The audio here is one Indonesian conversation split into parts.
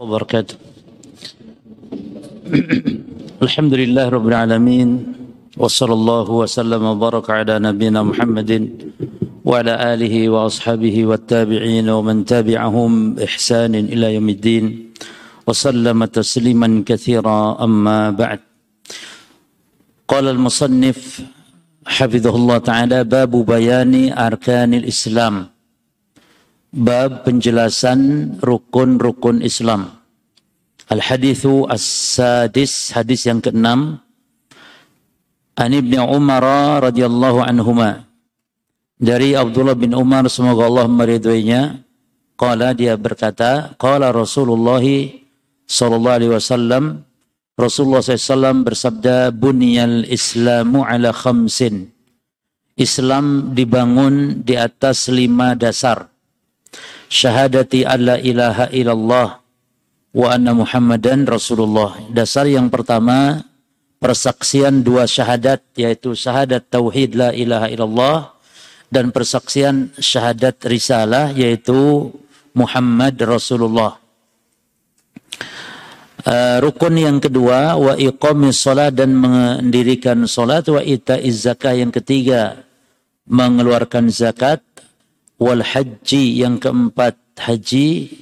وبركاته. الحمد لله رب العالمين وصلى الله وسلم وبارك على نبينا محمد وعلى آله وأصحابه والتابعين ومن تابعهم بإحسان إلى يوم الدين وسلم تسليما كثيرا. أما بعد قال المصنف حفظه الله تعالى باب بيان أركان الإسلام. Bab penjelasan rukun-rukun Islam. Al-hadithu as-sadis, hadis yang keenam. An Ibn Umar radhiyallahu anhuma. Dari Abdullah bin Umar semoga Allah meridhoinya. Qala dia berkata, qala Rasulullah sallallahu alaihi wasallam Rasulullah SAW bersabda bunyal islamu ala khamsin. Islam dibangun di atas lima dasar syahadati alla ilaha illallah wa anna muhammadan rasulullah. Dasar yang pertama persaksian dua syahadat yaitu syahadat tauhid la ilaha illallah dan persaksian syahadat risalah yaitu Muhammad Rasulullah. Uh, rukun yang kedua wa iqamis salat dan mendirikan salat wa itaiz zakah yang ketiga mengeluarkan zakat wal haji yang keempat haji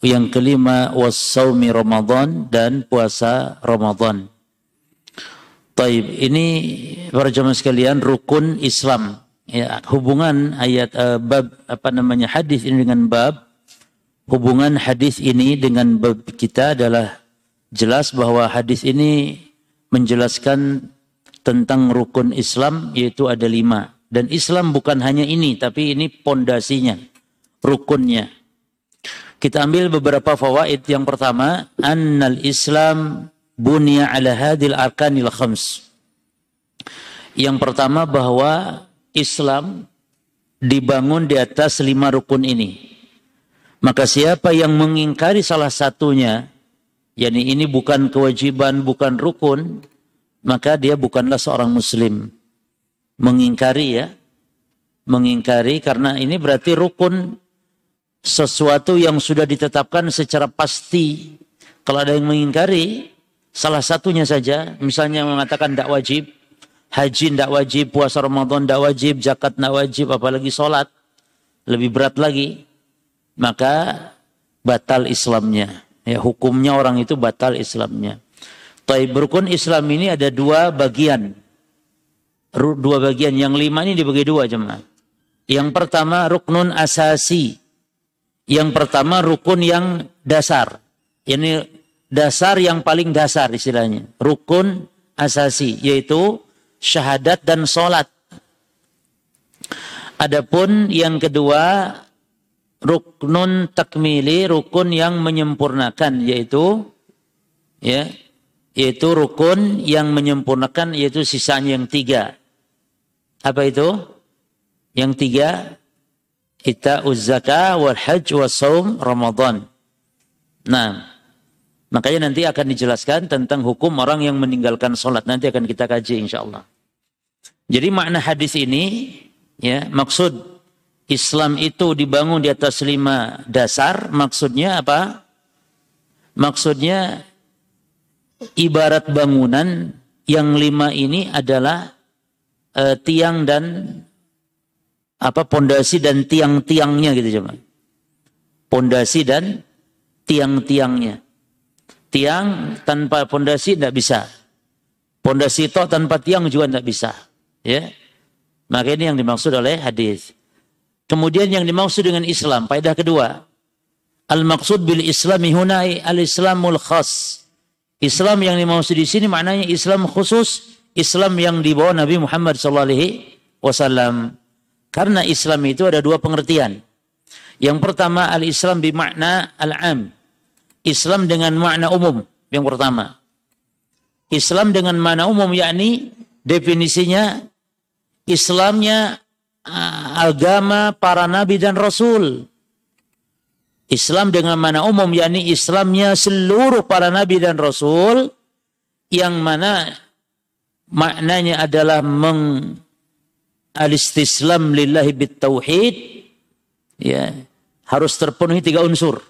yang kelima wasaumi Ramadan dan puasa Ramadan. Taib ini para jemaah sekalian rukun Islam. Ya, hubungan ayat uh, bab apa namanya hadis ini dengan bab hubungan hadis ini dengan bab kita adalah jelas bahwa hadis ini menjelaskan tentang rukun Islam yaitu ada lima. Dan Islam bukan hanya ini, tapi ini pondasinya, rukunnya. Kita ambil beberapa fawaid. Yang pertama, annal Islam bunya ala hadil arkanil khams. Yang pertama bahwa Islam dibangun di atas lima rukun ini. Maka siapa yang mengingkari salah satunya, yakni ini bukan kewajiban, bukan rukun, maka dia bukanlah seorang muslim mengingkari ya. Mengingkari karena ini berarti rukun sesuatu yang sudah ditetapkan secara pasti. Kalau ada yang mengingkari salah satunya saja misalnya mengatakan tidak wajib haji tidak wajib puasa Ramadan tidak wajib zakat tidak wajib apalagi sholat lebih berat lagi maka batal Islamnya. Ya hukumnya orang itu batal Islamnya. Taib rukun Islam ini ada dua bagian dua bagian. Yang lima ini dibagi dua jemaah. Yang pertama ruknun asasi. Yang pertama rukun yang dasar. Ini dasar yang paling dasar istilahnya. Rukun asasi yaitu syahadat dan solat. Adapun yang kedua ruknun takmili, rukun yang menyempurnakan yaitu ya yaitu rukun yang menyempurnakan yaitu sisanya yang tiga apa itu? Yang tiga, kita uzzaka wal hajj wa saum Ramadan. Nah, makanya nanti akan dijelaskan tentang hukum orang yang meninggalkan sholat. Nanti akan kita kaji insya Allah. Jadi makna hadis ini, ya maksud Islam itu dibangun di atas lima dasar. Maksudnya apa? Maksudnya ibarat bangunan yang lima ini adalah uh, tiang dan apa pondasi dan tiang-tiangnya gitu coba. Pondasi dan tiang-tiangnya. Tiang tanpa pondasi tidak bisa. Pondasi itu tanpa tiang juga tidak bisa. Ya. Maka ini yang dimaksud oleh hadis. Kemudian yang dimaksud dengan Islam, faedah kedua. Al-maksud bil islami hunai al-islamul khas. Islam yang dimaksud di sini maknanya Islam khusus Islam yang dibawa Nabi Muhammad SAW. Karena Islam itu ada dua pengertian. Yang pertama al-Islam bimakna al-am. Islam dengan makna umum. Yang pertama. Islam dengan makna umum yakni definisinya Islamnya uh, agama para nabi dan rasul. Islam dengan mana umum yakni Islamnya seluruh para nabi dan rasul yang mana maknanya adalah meng alistislam lillahi bitauhid ya harus terpenuhi tiga unsur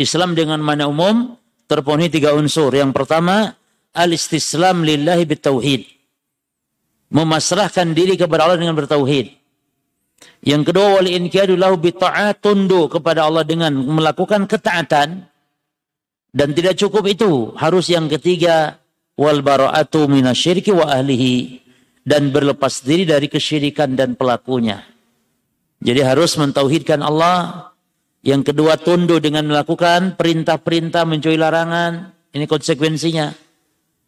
Islam dengan mana umum terpenuhi tiga unsur. Yang pertama, al-istislam lillahi bitauhid. Memasrahkan diri kepada Allah dengan bertauhid. Yang kedua, wal inqiyadu lahu bita'at tunduk kepada Allah dengan melakukan ketaatan. Dan tidak cukup itu, harus yang ketiga, wal bara'atu minasyirki wa ahlihi dan berlepas diri dari kesyirikan dan pelakunya. Jadi harus mentauhidkan Allah. Yang kedua tunduk dengan melakukan perintah-perintah menjauhi larangan. Ini konsekuensinya.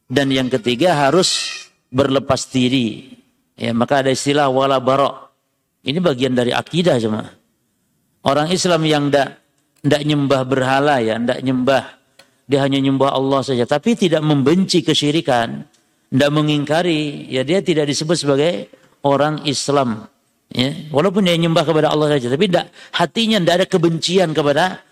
Dan yang ketiga harus berlepas diri. Ya, maka ada istilah wala barok. Ini bagian dari akidah cuma. Orang Islam yang tidak tidak nyembah berhala ya, tidak nyembah. Dia hanya nyembah Allah saja. Tapi tidak membenci kesyirikan. Tidak mengingkari. Ya dia tidak disebut sebagai orang Islam. Ya, walaupun dia nyembah kepada Allah saja, tapi tidak hatinya tidak ada kebencian kepada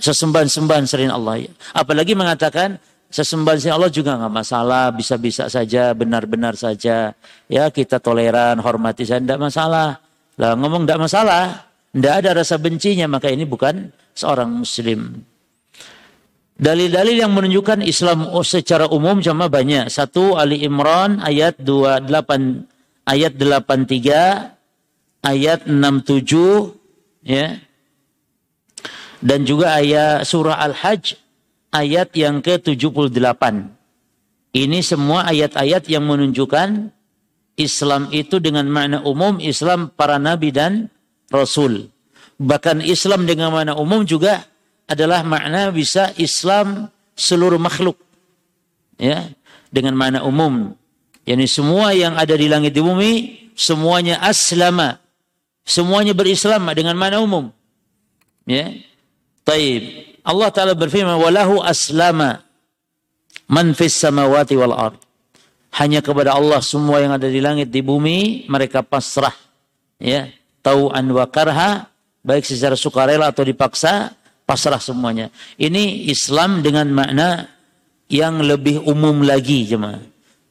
sesembahan-sembahan selain Allah. Apalagi mengatakan sesembahan selain Allah juga nggak masalah, bisa-bisa saja, benar-benar saja. Ya kita toleran, hormati saja, tidak masalah. Lah ngomong tidak masalah, tidak ada rasa bencinya, maka ini bukan seorang Muslim. Dalil-dalil yang menunjukkan Islam secara umum cuma banyak. Satu Ali Imran ayat 28 ayat 83 ayat 67 ya. Dan juga ayat surah Al-Hajj ayat yang ke-78. Ini semua ayat-ayat yang menunjukkan Islam itu dengan makna umum Islam para nabi dan rasul. Bahkan Islam dengan makna umum juga adalah makna bisa Islam seluruh makhluk. Ya, dengan makna umum. Yani semua yang ada di langit di bumi semuanya aslama Semuanya berislam dengan mana umum. Ya. Taib. Allah Ta'ala berfirman, Walahu aslama man fis samawati wal ard. Hanya kepada Allah semua yang ada di langit, di bumi, mereka pasrah. Ya. Tau'an wa karha, baik secara sukarela atau dipaksa, pasrah semuanya. Ini Islam dengan makna yang lebih umum lagi jemaah.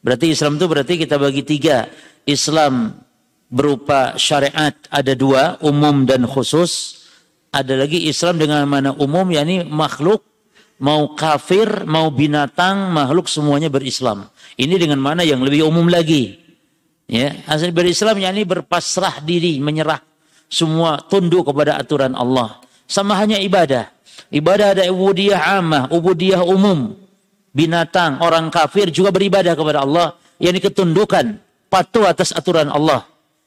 Berarti Islam itu berarti kita bagi tiga. Islam berupa syariat ada dua, umum dan khusus. Ada lagi Islam dengan mana umum, yakni makhluk, mau kafir, mau binatang, makhluk semuanya berislam. Ini dengan mana yang lebih umum lagi. Ya, asal berislam yakni berpasrah diri, menyerah semua tunduk kepada aturan Allah. Sama hanya ibadah. Ibadah ada ubudiyah amah, ubudiyah umum. Binatang, orang kafir juga beribadah kepada Allah. yakni ketundukan, patuh atas aturan Allah.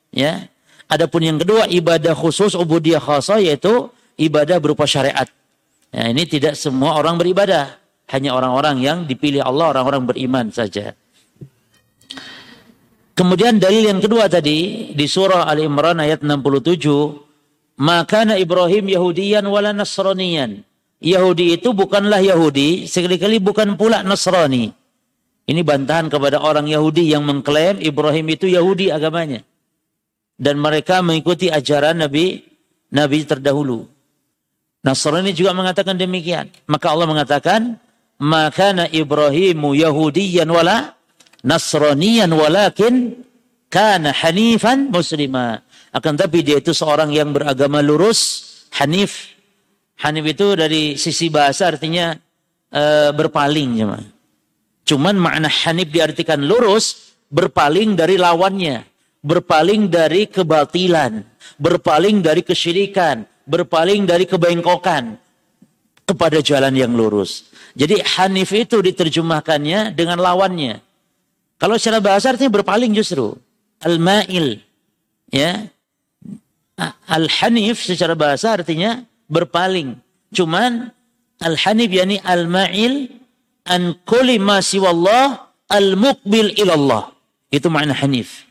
Ya. Adapun yang kedua ibadah khusus ubudiyah khasa yaitu ibadah berupa syariat. Ya, ini tidak semua orang beribadah, hanya orang-orang yang dipilih Allah, orang-orang beriman saja. Kemudian dalil yang kedua tadi di surah Al Imran ayat 67, maka Ibrahim Yahudiyan wala Nasraniyan. Yahudi itu bukanlah Yahudi, sekali-kali bukan pula Nasrani. Ini bantahan kepada orang Yahudi yang mengklaim Ibrahim itu Yahudi agamanya dan mereka mengikuti ajaran Nabi Nabi terdahulu. Nasrani juga mengatakan demikian. Maka Allah mengatakan, "Maka Ibrahimu Yahudiyan wala Nasraniyan walakin kana hanifan muslima." Akan tapi dia itu seorang yang beragama lurus, hanif. Hanif itu dari sisi bahasa artinya uh, berpaling, cuman. Cuman makna hanif diartikan lurus, berpaling dari lawannya berpaling dari kebatilan, berpaling dari kesyirikan, berpaling dari kebengkokan kepada jalan yang lurus. Jadi Hanif itu diterjemahkannya dengan lawannya. Kalau secara bahasa artinya berpaling justru. Al-Ma'il. Ya. Al-Hanif secara bahasa artinya berpaling. Cuman Al-Hanif yani Al-Ma'il an kulli ma siwallah al-muqbil ilallah. Itu makna Hanif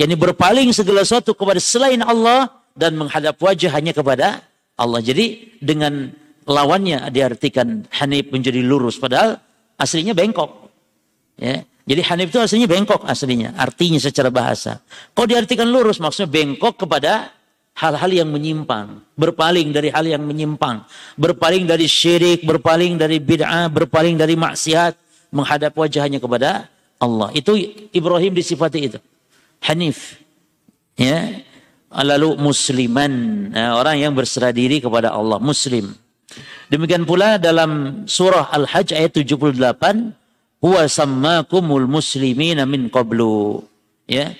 yakni berpaling segala sesuatu kepada selain Allah dan menghadap wajah hanya kepada Allah. Jadi dengan lawannya diartikan Hanif menjadi lurus padahal aslinya bengkok. Ya. Jadi Hanif itu aslinya bengkok aslinya, artinya secara bahasa. Kok diartikan lurus maksudnya bengkok kepada hal-hal yang menyimpang, berpaling dari hal yang menyimpang, berpaling dari syirik, berpaling dari bid'ah, berpaling dari maksiat, menghadap wajahnya kepada Allah. Itu Ibrahim disifati itu. Hanif. Ya. Lalu musliman, nah, orang yang berserah diri kepada Allah, muslim. Demikian pula dalam surah Al-Hajj ayat 78, huwa sammakumul muslimina min qablu. Ya.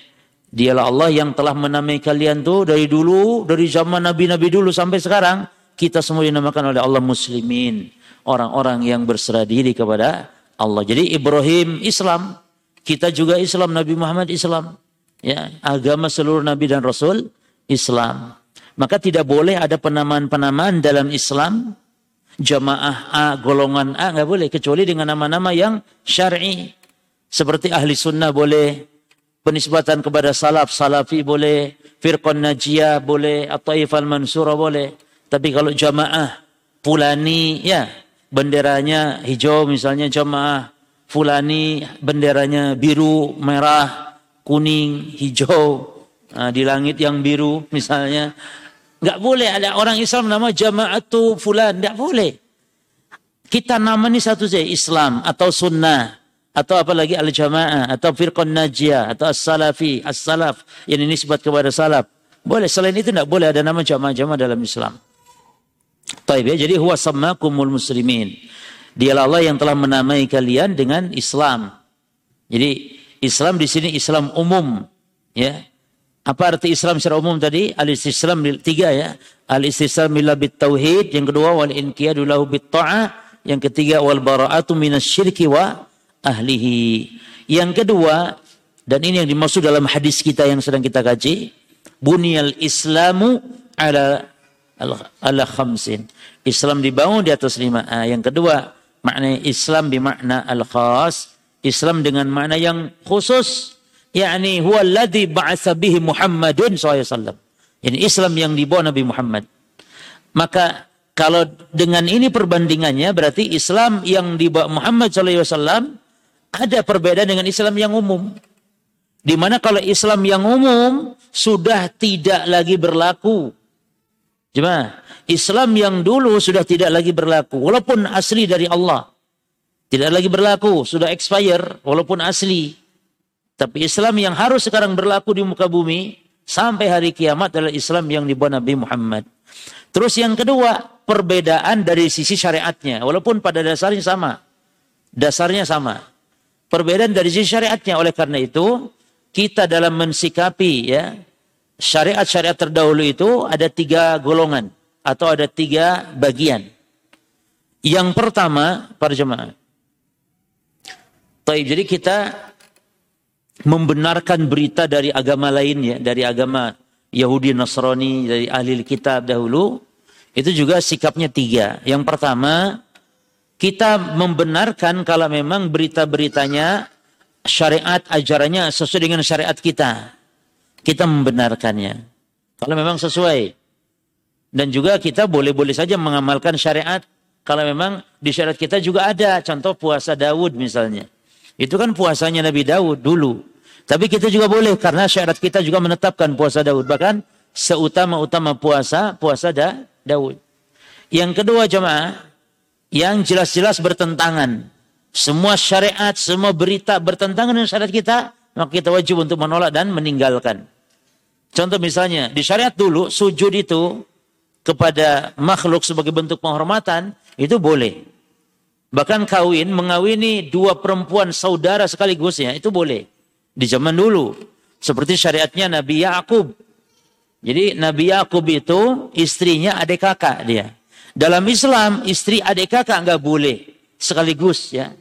Dialah Allah yang telah menamai kalian tuh dari dulu, dari zaman nabi-nabi dulu sampai sekarang, kita semua dinamakan oleh Allah muslimin, orang-orang yang berserah diri kepada Allah. Jadi Ibrahim Islam, kita juga Islam, Nabi Muhammad Islam. Ya, agama seluruh nabi dan rasul Islam. Maka tidak boleh ada penamaan-penamaan dalam Islam jamaah A, golongan A nggak boleh kecuali dengan nama-nama yang syar'i. Seperti ahli sunnah boleh, penisbatan kepada salaf, salafi boleh, firqan najiyah boleh, atau ifal mansura boleh. Tapi kalau jamaah fulani ya benderanya hijau misalnya jamaah fulani benderanya biru, merah, kuning, hijau, nah, di langit yang biru misalnya Enggak boleh ada orang Islam nama jama'atu fulan. Enggak boleh. Kita nama satu saja. Islam atau sunnah. Atau apalagi al-jamaah. Atau firqan najiyah. Atau as-salafi. As-salaf. Yang ini sebut kepada salaf. Boleh. Selain itu enggak boleh ada nama jamaah-jamaah dalam Islam. Taib ya. Jadi huwa sammakumul muslimin. Dialah Allah yang telah menamai kalian dengan Islam. Jadi Islam di sini Islam umum. Ya. Apa arti Islam secara umum tadi? Al-istislam tiga ya. Al-istislam billah bit tauhid, yang kedua wal inqiyadu lahu bit ta'ah, yang ketiga wal bara'atu minasyirki wa ahlihi. Yang kedua dan ini yang dimaksud dalam hadis kita yang sedang kita kaji, bunyal islamu ala ala khamsin. Islam dibangun di atas lima. Ah, yang kedua, makna Islam bermakna al-khas, Islam dengan makna yang khusus yakni huwa alladhi ba'atha bihi Muhammadun SAW. Ini Islam yang dibawa Nabi Muhammad. Maka kalau dengan ini perbandingannya berarti Islam yang dibawa Muhammad SAW ada perbedaan dengan Islam yang umum. Di mana kalau Islam yang umum sudah tidak lagi berlaku. Cuma Islam yang dulu sudah tidak lagi berlaku. Walaupun asli dari Allah. Tidak lagi berlaku. Sudah expire walaupun asli. Tapi Islam yang harus sekarang berlaku di muka bumi sampai hari kiamat adalah Islam yang dibawa Nabi Muhammad. Terus yang kedua, perbedaan dari sisi syariatnya. Walaupun pada dasarnya sama. Dasarnya sama. Perbedaan dari sisi syariatnya. Oleh karena itu, kita dalam mensikapi ya syariat-syariat terdahulu itu ada tiga golongan. Atau ada tiga bagian. Yang pertama, para jemaah. Jadi kita membenarkan berita dari agama lainnya, dari agama Yahudi, Nasrani, dari ahli kitab dahulu, itu juga sikapnya tiga. Yang pertama, kita membenarkan kalau memang berita-beritanya syariat ajarannya sesuai dengan syariat kita. Kita membenarkannya. Kalau memang sesuai. Dan juga kita boleh-boleh saja mengamalkan syariat kalau memang di syariat kita juga ada contoh puasa Daud misalnya. Itu kan puasanya Nabi Daud dulu. Tapi kita juga boleh karena syarat kita juga menetapkan puasa Daud. Bahkan seutama-utama puasa, puasa da, Daud. Yang kedua jemaah, yang jelas-jelas bertentangan. Semua syariat, semua berita bertentangan dengan syariat kita, maka kita wajib untuk menolak dan meninggalkan. Contoh misalnya, di syariat dulu sujud itu kepada makhluk sebagai bentuk penghormatan, itu boleh. Bahkan kawin, mengawini dua perempuan saudara sekaligus ya, itu boleh di zaman dulu. Seperti syariatnya Nabi Yakub. Jadi Nabi Yakub itu istrinya adik kakak dia. Dalam Islam istri adik kakak nggak boleh sekaligus ya.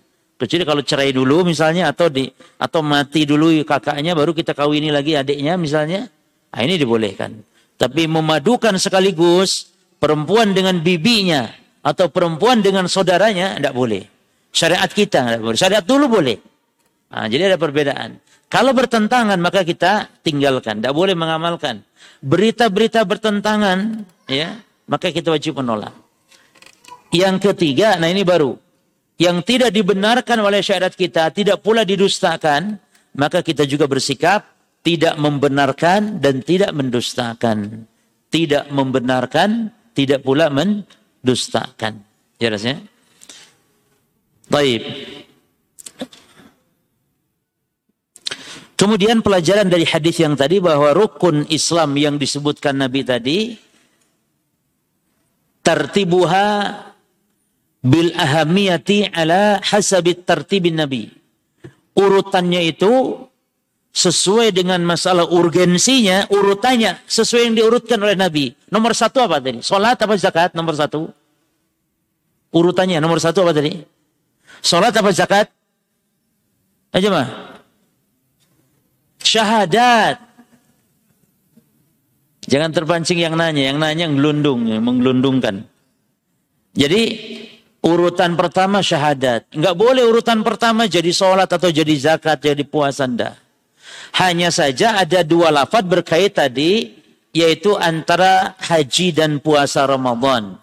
Kecuali kalau cerai dulu misalnya atau di atau mati dulu kakaknya baru kita kawini lagi adiknya misalnya. Nah, ini dibolehkan. Tapi memadukan sekaligus perempuan dengan bibinya atau perempuan dengan saudaranya tidak boleh. Syariat kita tidak boleh. Syariat dulu boleh. Nah, jadi ada perbedaan. Kalau bertentangan maka kita tinggalkan, tidak boleh mengamalkan. Berita-berita bertentangan, ya, maka kita wajib menolak. Yang ketiga, nah ini baru, yang tidak dibenarkan oleh syariat kita, tidak pula didustakan, maka kita juga bersikap tidak membenarkan dan tidak mendustakan. Tidak membenarkan, tidak pula mendustakan. Jelasnya? Baik. Kemudian pelajaran dari hadis yang tadi bahwa rukun Islam yang disebutkan Nabi tadi tartibuha bil ahamiyati ala hasabit tartibin nabi. Urutannya itu sesuai dengan masalah urgensinya, urutannya sesuai yang diurutkan oleh Nabi. Nomor satu apa tadi? Salat apa zakat? Nomor satu. Urutannya nomor satu apa tadi? Salat apa zakat? Aja mah. Syahadat. Jangan terpancing yang nanya, yang nanya gelundung, yang menggelundungkan. Jadi urutan pertama syahadat. Enggak boleh urutan pertama jadi sholat atau jadi zakat, jadi puasa anda. Hanya saja ada dua lafad berkait tadi, yaitu antara haji dan puasa Ramadan.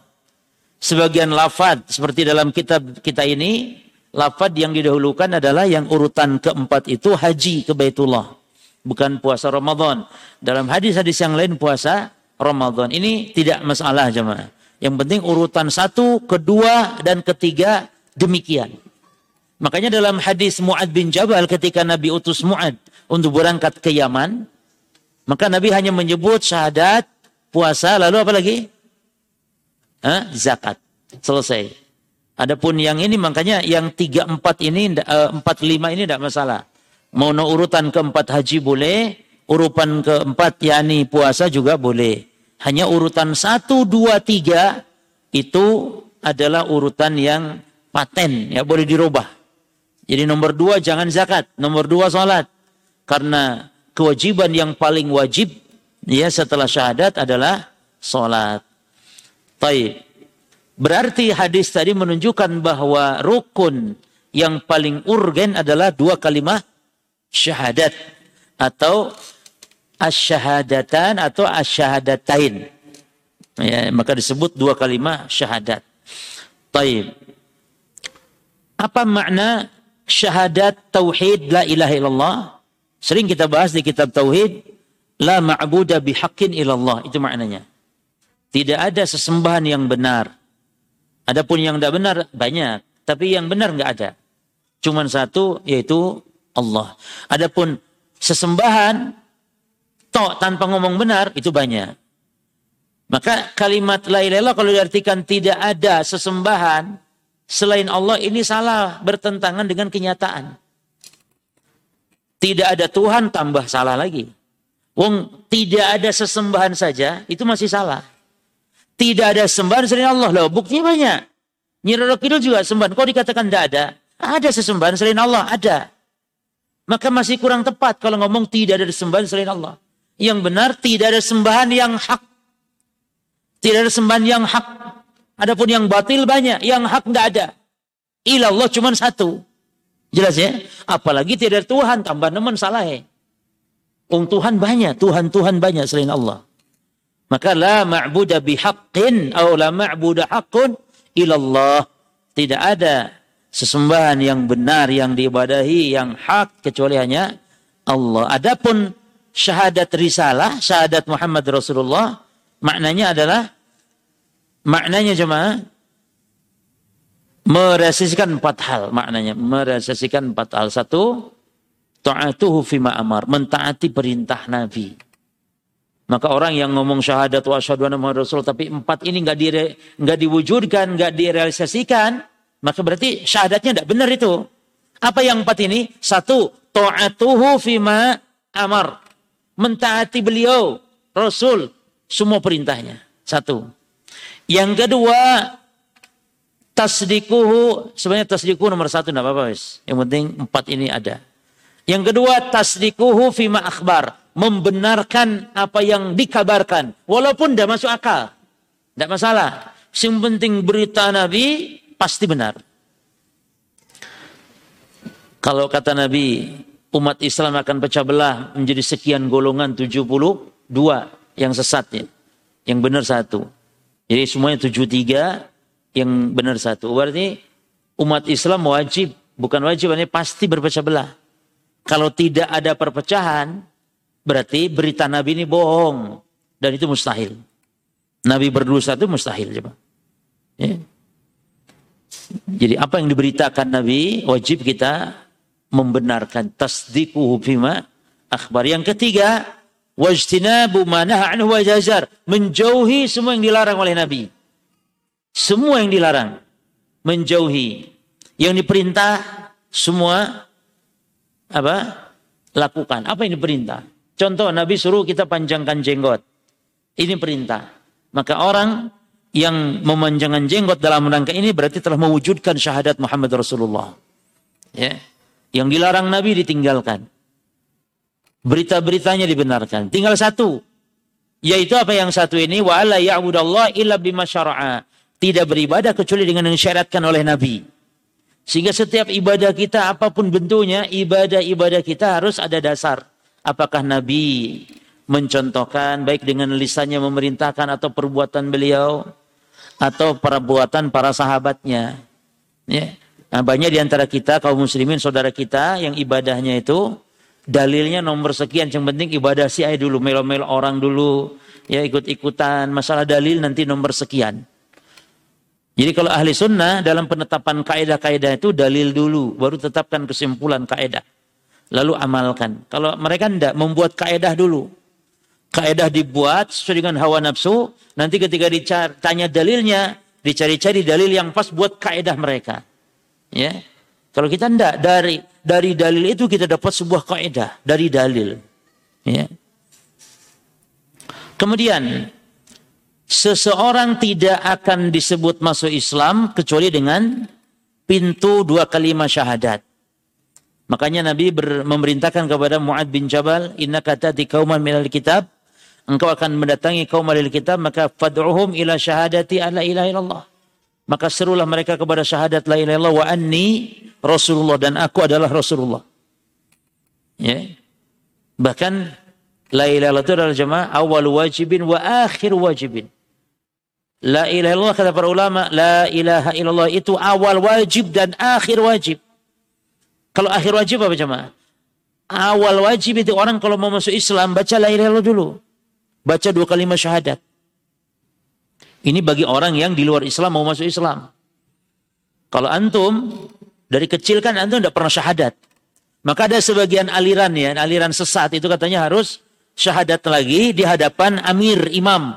Sebagian lafad seperti dalam kitab kita ini, lafad yang didahulukan adalah yang urutan keempat itu haji ke Baitullah. Bukan puasa Ramadan. Dalam hadis-hadis yang lain puasa Ramadan. Ini tidak masalah jemaah. Yang penting urutan satu, kedua, dan ketiga demikian. Makanya dalam hadis Mu'ad bin Jabal ketika Nabi utus Mu'ad untuk berangkat ke Yaman, maka Nabi hanya menyebut syahadat, puasa, lalu apa lagi? Hah? Zakat. Selesai. Adapun yang ini makanya yang tiga empat ini eh, empat lima ini tidak masalah. Mau no urutan keempat haji boleh, urutan keempat yakni puasa juga boleh. Hanya urutan satu dua tiga itu adalah urutan yang paten, ya boleh dirubah. Jadi nomor dua jangan zakat, nomor dua salat. Karena kewajiban yang paling wajib ya setelah syahadat adalah salat. Baik. Berarti hadis tadi menunjukkan bahwa rukun yang paling urgen adalah dua kalimat syahadat atau asyhadatan atau asyhadatain. Ya, maka disebut dua kalimat syahadat. Taib. Apa makna syahadat tauhid la ilaha illallah. Sering kita bahas di kitab tauhid la ma'budu bihaqqin illallah itu maknanya. Tidak ada sesembahan yang benar. Adapun yang tidak benar banyak, tapi yang benar nggak ada. Cuman satu yaitu Allah. Adapun sesembahan tok tanpa ngomong benar itu banyak. Maka kalimat la ilaha kalau diartikan tidak ada sesembahan selain Allah ini salah bertentangan dengan kenyataan. Tidak ada Tuhan tambah salah lagi. Wong tidak ada sesembahan saja itu masih salah. Tidak ada sembahan selain Allah loh. Buktinya banyak. Nyiroro Kidul juga sembahan. Kok dikatakan tidak ada? Ada sesembahan selain Allah. Ada. Maka masih kurang tepat kalau ngomong tidak ada sembahan selain Allah. Yang benar tidak ada sembahan yang hak. Tidak ada sembahan yang hak. Adapun yang batil banyak, yang hak tidak ada. Ilallah cuma satu. Jelas ya? Apalagi tidak ada Tuhan, tambah nemen salah ya. Um, Tuhan banyak, Tuhan-Tuhan banyak selain Allah. Maka la ma'buda bihaqqin atau la ma'buda haqqun ilallah. Tidak ada sesembahan yang benar yang diibadahi yang hak kecuali hanya Allah. Adapun syahadat risalah, syahadat Muhammad Rasulullah maknanya adalah Maknanya cuma merealisasikan empat hal maknanya. Merealisasikan empat hal. Satu, ta'atuhu fima amar. Mentaati perintah Nabi. Maka orang yang ngomong syahadat wa asyhadu anna Rasul tapi empat ini enggak di enggak diwujudkan, enggak direalisasikan, maka berarti syahadatnya tidak benar itu. Apa yang empat ini? Satu, ta'atuhu fima amar. Mentaati beliau, Rasul, semua perintahnya. Satu. Yang kedua, tasdikuhu, sebenarnya tasdikuhu nomor satu, tidak apa-apa. Yang penting empat ini ada. Yang kedua, tasdikuhu fima akhbar. Membenarkan apa yang dikabarkan. Walaupun tidak masuk akal. Tidak masalah. Yang penting berita Nabi pasti benar. Kalau kata Nabi, umat Islam akan pecah belah menjadi sekian golongan 72 yang sesatnya. Yang benar satu. Jadi semuanya tujuh tiga yang benar satu. Berarti umat Islam wajib, bukan wajib, ini pasti berpecah belah. Kalau tidak ada perpecahan, berarti berita Nabi ini bohong. Dan itu mustahil. Nabi berdosa itu mustahil. Coba. Ya. Jadi apa yang diberitakan Nabi, wajib kita membenarkan. Tasdiquhu bima akhbar. Yang ketiga, wajtinabu ma anhu menjauhi semua yang dilarang oleh Nabi. Semua yang dilarang. Menjauhi. Yang diperintah semua apa lakukan. Apa yang diperintah? Contoh Nabi suruh kita panjangkan jenggot. Ini perintah. Maka orang yang memanjangkan jenggot dalam rangka ini berarti telah mewujudkan syahadat Muhammad Rasulullah. Ya. Yang dilarang Nabi ditinggalkan. Berita-beritanya dibenarkan. Tinggal satu. Yaitu apa yang satu ini? Wa alla ya'budallah illa bima tidak beribadah kecuali dengan yang disyaratkan oleh Nabi. Sehingga setiap ibadah kita apa pun bentuknya, ibadah-ibadah kita harus ada dasar. Apakah Nabi mencontohkan baik dengan lisannya memerintahkan atau perbuatan beliau atau perbuatan para sahabatnya. Ya. Nah, banyak di antara kita kaum muslimin saudara kita yang ibadahnya itu dalilnya nomor sekian yang penting ibadah si dulu melo-melo orang dulu ya ikut-ikutan masalah dalil nanti nomor sekian. Jadi kalau ahli sunnah dalam penetapan kaidah-kaidah itu dalil dulu, baru tetapkan kesimpulan kaidah. Lalu amalkan. Kalau mereka tidak membuat kaidah dulu. Kaidah dibuat sesuai dengan hawa nafsu, nanti ketika ditanya dalilnya, dicari-cari dalil yang pas buat kaidah mereka. Ya. Kalau kita tidak dari dari dalil itu kita dapat sebuah kaidah dari dalil. Ya. Kemudian seseorang tidak akan disebut masuk Islam kecuali dengan pintu dua kalimat syahadat. Makanya Nabi ber, memerintahkan kepada Muad bin Jabal, "Inna kata di kauman minal kitab." Engkau akan mendatangi kaum ahli kitab, maka fad'uhum ila syahadati alla ilaha illallah. Maka serulah mereka kepada syahadat la ilaha illallah wa anni Rasulullah dan aku adalah Rasulullah. Ya. Bahkan la ilaha illallah itu adalah jemaah awal wajibin wa akhir wajibin. La ilaha illallah kata para ulama, la ilaha illallah itu awal wajib dan akhir wajib. Kalau akhir wajib apa jemaah? Awal wajib itu orang kalau mau masuk Islam baca la ilaha illallah dulu. Baca dua kalimat syahadat. Ini bagi orang yang di luar Islam mau masuk Islam. Kalau antum dari kecil kan antum tidak pernah syahadat. Maka ada sebagian aliran ya, aliran sesat itu katanya harus syahadat lagi di hadapan amir, imam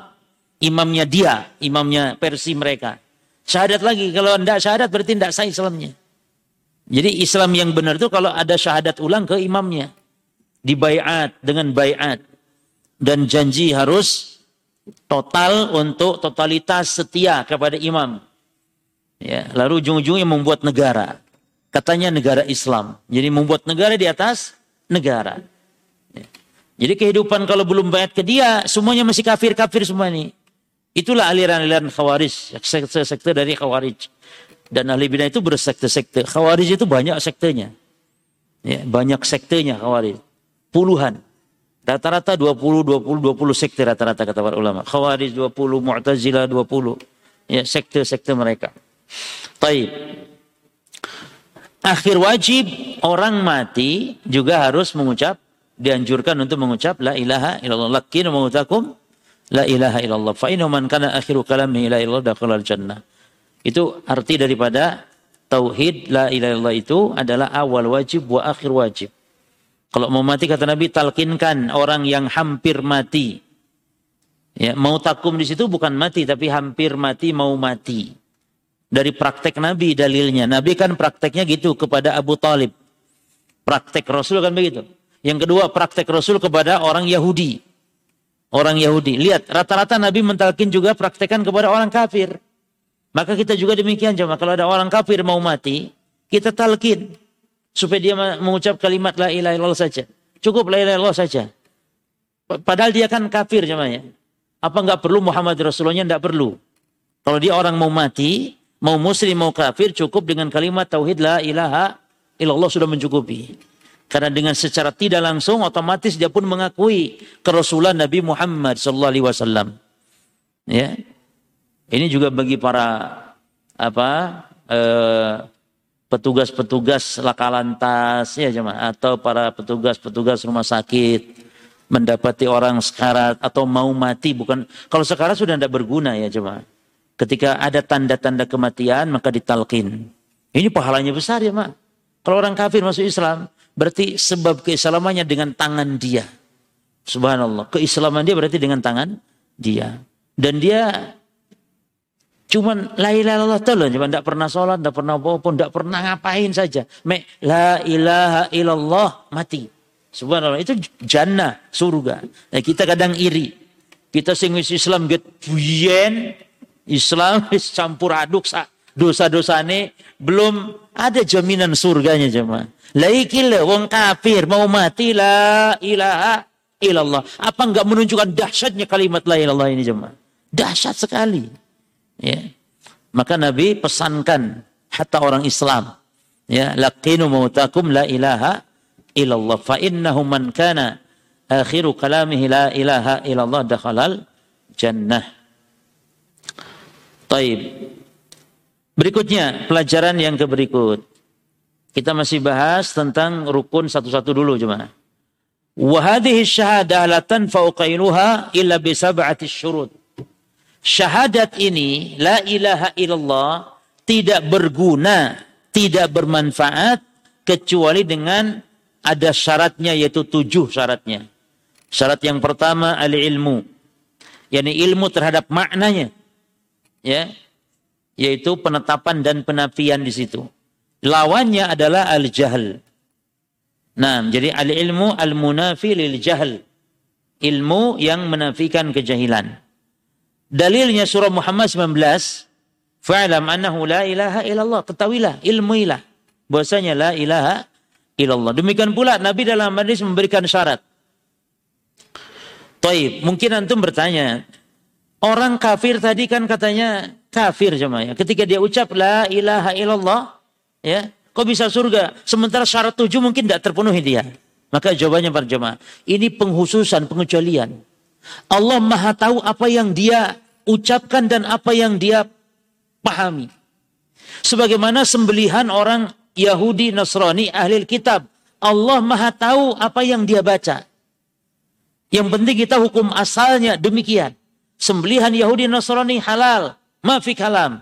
imamnya dia, imamnya versi mereka. Syahadat lagi, kalau tidak syahadat berarti tidak sah Islamnya. Jadi Islam yang benar itu kalau ada syahadat ulang ke imamnya. Dibaiat dengan baiat. Dan janji harus total untuk totalitas setia kepada imam. Ya, lalu ujung-ujungnya membuat negara. Katanya negara Islam. Jadi membuat negara di atas negara. Ya. Jadi kehidupan kalau belum bayat ke dia, semuanya masih kafir-kafir semua ini. Itulah aliran-aliran khawarij, sekte-sekte dari khawarij. Dan ahli bidah itu bersekte-sekte. Khawarij itu banyak sektenya. Ya, banyak sektenya khawarij. Puluhan. Rata-rata 20, 20, 20 sekte rata-rata kata para ulama. Khawarij 20, Mu'tazilah 20. Ya, sekte-sekte mereka. Baik. Akhir wajib orang mati juga harus mengucap dianjurkan untuk mengucap la ilaha illallah lakin mautakum la ilaha illallah fa man kana akhiru kalami la ilaha dakhala jannah itu arti daripada tauhid la ilaha illallah itu adalah awal wajib wa akhir wajib kalau mau mati kata Nabi talkinkan orang yang hampir mati. Ya mau takum di situ bukan mati tapi hampir mati mau mati. Dari praktek Nabi dalilnya. Nabi kan prakteknya gitu kepada Abu Talib. Praktek Rasul kan begitu. Yang kedua praktek Rasul kepada orang Yahudi. Orang Yahudi. Lihat, rata-rata Nabi mentalkin juga praktekan kepada orang kafir. Maka kita juga demikian jemaah. Kalau ada orang kafir mau mati, kita talkin supaya dia mengucap kalimat la ilaha illallah saja. Cukup la ilaha illallah saja. Padahal dia kan kafir jemaah ya. Apa enggak perlu Muhammad Rasulullah? Enggak perlu. Kalau dia orang mau mati, mau muslim mau kafir cukup dengan kalimat tauhid la ilaha illallah sudah mencukupi. Karena dengan secara tidak langsung otomatis dia pun mengakui kerasulan Nabi Muhammad sallallahu alaihi wasallam. Ya. Ini juga bagi para apa eh, petugas-petugas laka lantas ya jemaah atau para petugas-petugas rumah sakit mendapati orang sekarat atau mau mati bukan kalau sekarat sudah tidak berguna ya jemaah. Ketika ada tanda-tanda kematian maka ditalkin. Ini pahalanya besar ya, Mak. Kalau orang kafir masuk Islam, Berarti sebab keislamannya dengan tangan dia. Subhanallah. Keislaman dia berarti dengan tangan dia. Dan dia Cuman la ilaha illallah loh, cuma tidak pernah sholat, tidak pernah apa-apa, tidak pernah ngapain saja. Me, la ilaha illallah mati. Subhanallah itu jannah, surga. Nah, kita kadang iri. Kita sing Islam get buyen, Islam campur aduk dosa-dosa ini belum ada jaminan surganya jemaah. Laikil wong kafir mau mati la ilaha illallah. Apa enggak menunjukkan dahsyatnya kalimat la ilaha ini jemaah? Dahsyat sekali. Ya. Maka Nabi pesankan hatta orang Islam ya laqinu mautakum la ilaha illallah fa innahu man kana akhiru kalamihi la ilaha illallah dakhalal jannah. Taib. Berikutnya pelajaran yang ke berikut. Kita masih bahas tentang rukun satu-satu dulu cuma. Wahadihi syahadah la tanfa'u qailuha illa bi sab'ati syurut. Syahadat ini la ilaha illallah tidak berguna, tidak bermanfaat kecuali dengan ada syaratnya yaitu tujuh syaratnya. Syarat yang pertama al ilmu. yakni ilmu terhadap maknanya. Ya. Yaitu penetapan dan penafian di situ. Lawannya adalah al-jahl. Nah, jadi al-ilmu al-munafi lil jahl. Ilmu yang menafikan kejahilan. Dalilnya surah Muhammad 19, fa'lam annahu la ilaha illallah. Ketahuilah, ilmuilah bahwasanya la ilaha illallah. Demikian pula Nabi dalam hadis memberikan syarat. Taib, mungkin antum bertanya, orang kafir tadi kan katanya kafir jemaah ya. Ketika dia ucap la ilaha illallah, Ya, kok bisa surga? Sementara syarat tujuh mungkin tidak terpenuhi dia. Maka jawabannya para jemaah, ini penghususan, pengecualian. Allah Maha tahu apa yang dia ucapkan dan apa yang dia pahami. Sebagaimana sembelihan orang Yahudi, Nasrani, ahli kitab. Allah Maha tahu apa yang dia baca. Yang penting kita hukum asalnya demikian. Sembelihan Yahudi, Nasrani halal. Mafik halam.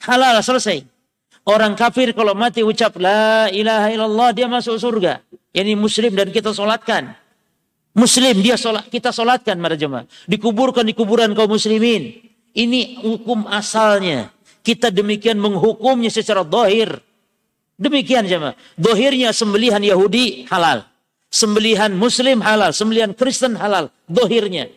Halal selesai. Orang kafir kalau mati ucap la ilaha illallah dia masuk surga. Ini muslim dan kita solatkan. Muslim dia solat, kita solatkan para jemaah. Dikuburkan di kuburan kaum muslimin. Ini hukum asalnya. Kita demikian menghukumnya secara dohir. Demikian jemaah. Dohirnya sembelihan Yahudi halal. Sembelihan Muslim halal. Sembelihan Kristen halal. Dohirnya.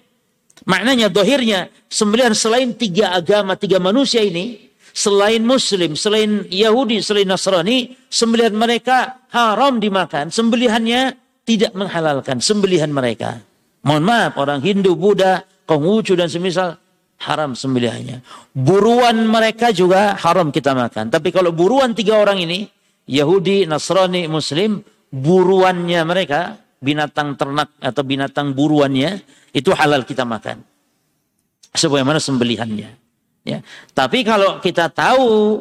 Maknanya dohirnya sembelihan selain tiga agama, tiga manusia ini selain Muslim, selain Yahudi, selain Nasrani, sembelihan mereka haram dimakan. Sembelihannya tidak menghalalkan sembelihan mereka. Mohon maaf, orang Hindu, Buddha, Konghucu dan semisal haram sembelihannya. Buruan mereka juga haram kita makan. Tapi kalau buruan tiga orang ini, Yahudi, Nasrani, Muslim, buruannya mereka, binatang ternak atau binatang buruannya, itu halal kita makan. Sebagaimana sembelihannya. Ya. Tapi kalau kita tahu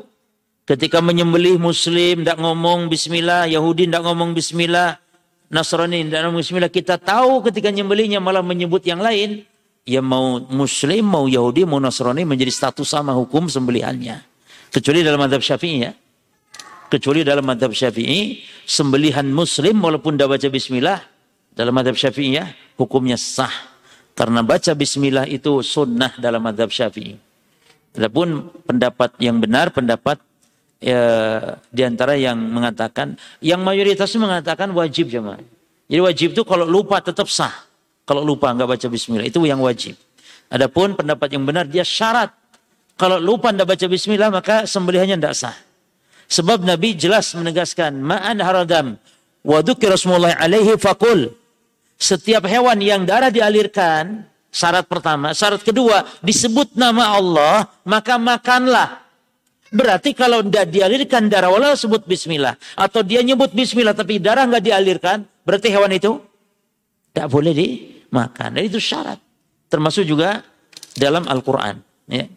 ketika menyembelih muslim tidak ngomong bismillah, Yahudi tidak ngomong bismillah, Nasrani ngomong bismillah, kita tahu ketika nyembelihnya malah menyebut yang lain, ya mau muslim, mau Yahudi, mau Nasrani menjadi status sama hukum sembelihannya. Kecuali dalam madhab syafi'i ya. Kecuali dalam madhab syafi'i, sembelihan muslim walaupun tidak baca bismillah, dalam madhab syafi'i ya, hukumnya sah. Karena baca bismillah itu sunnah dalam madhab syafi'i. Adapun pendapat yang benar, pendapat ya, di antara yang mengatakan, yang mayoritas mengatakan wajib jemaah. Jadi wajib itu kalau lupa tetap sah. Kalau lupa nggak baca Bismillah itu yang wajib. Adapun pendapat yang benar dia syarat. Kalau lupa tidak baca Bismillah maka sembelihannya tidak sah. Sebab Nabi jelas menegaskan ma'an haradam wa Rasulullah alaihi fakul. Setiap hewan yang darah dialirkan Syarat pertama. Syarat kedua, disebut nama Allah, maka makanlah. Berarti kalau tidak dialirkan darah wala sebut bismillah. Atau dia nyebut bismillah tapi darah nggak dialirkan, berarti hewan itu tidak boleh dimakan. Dan itu syarat. Termasuk juga dalam Al-Quran. Ya.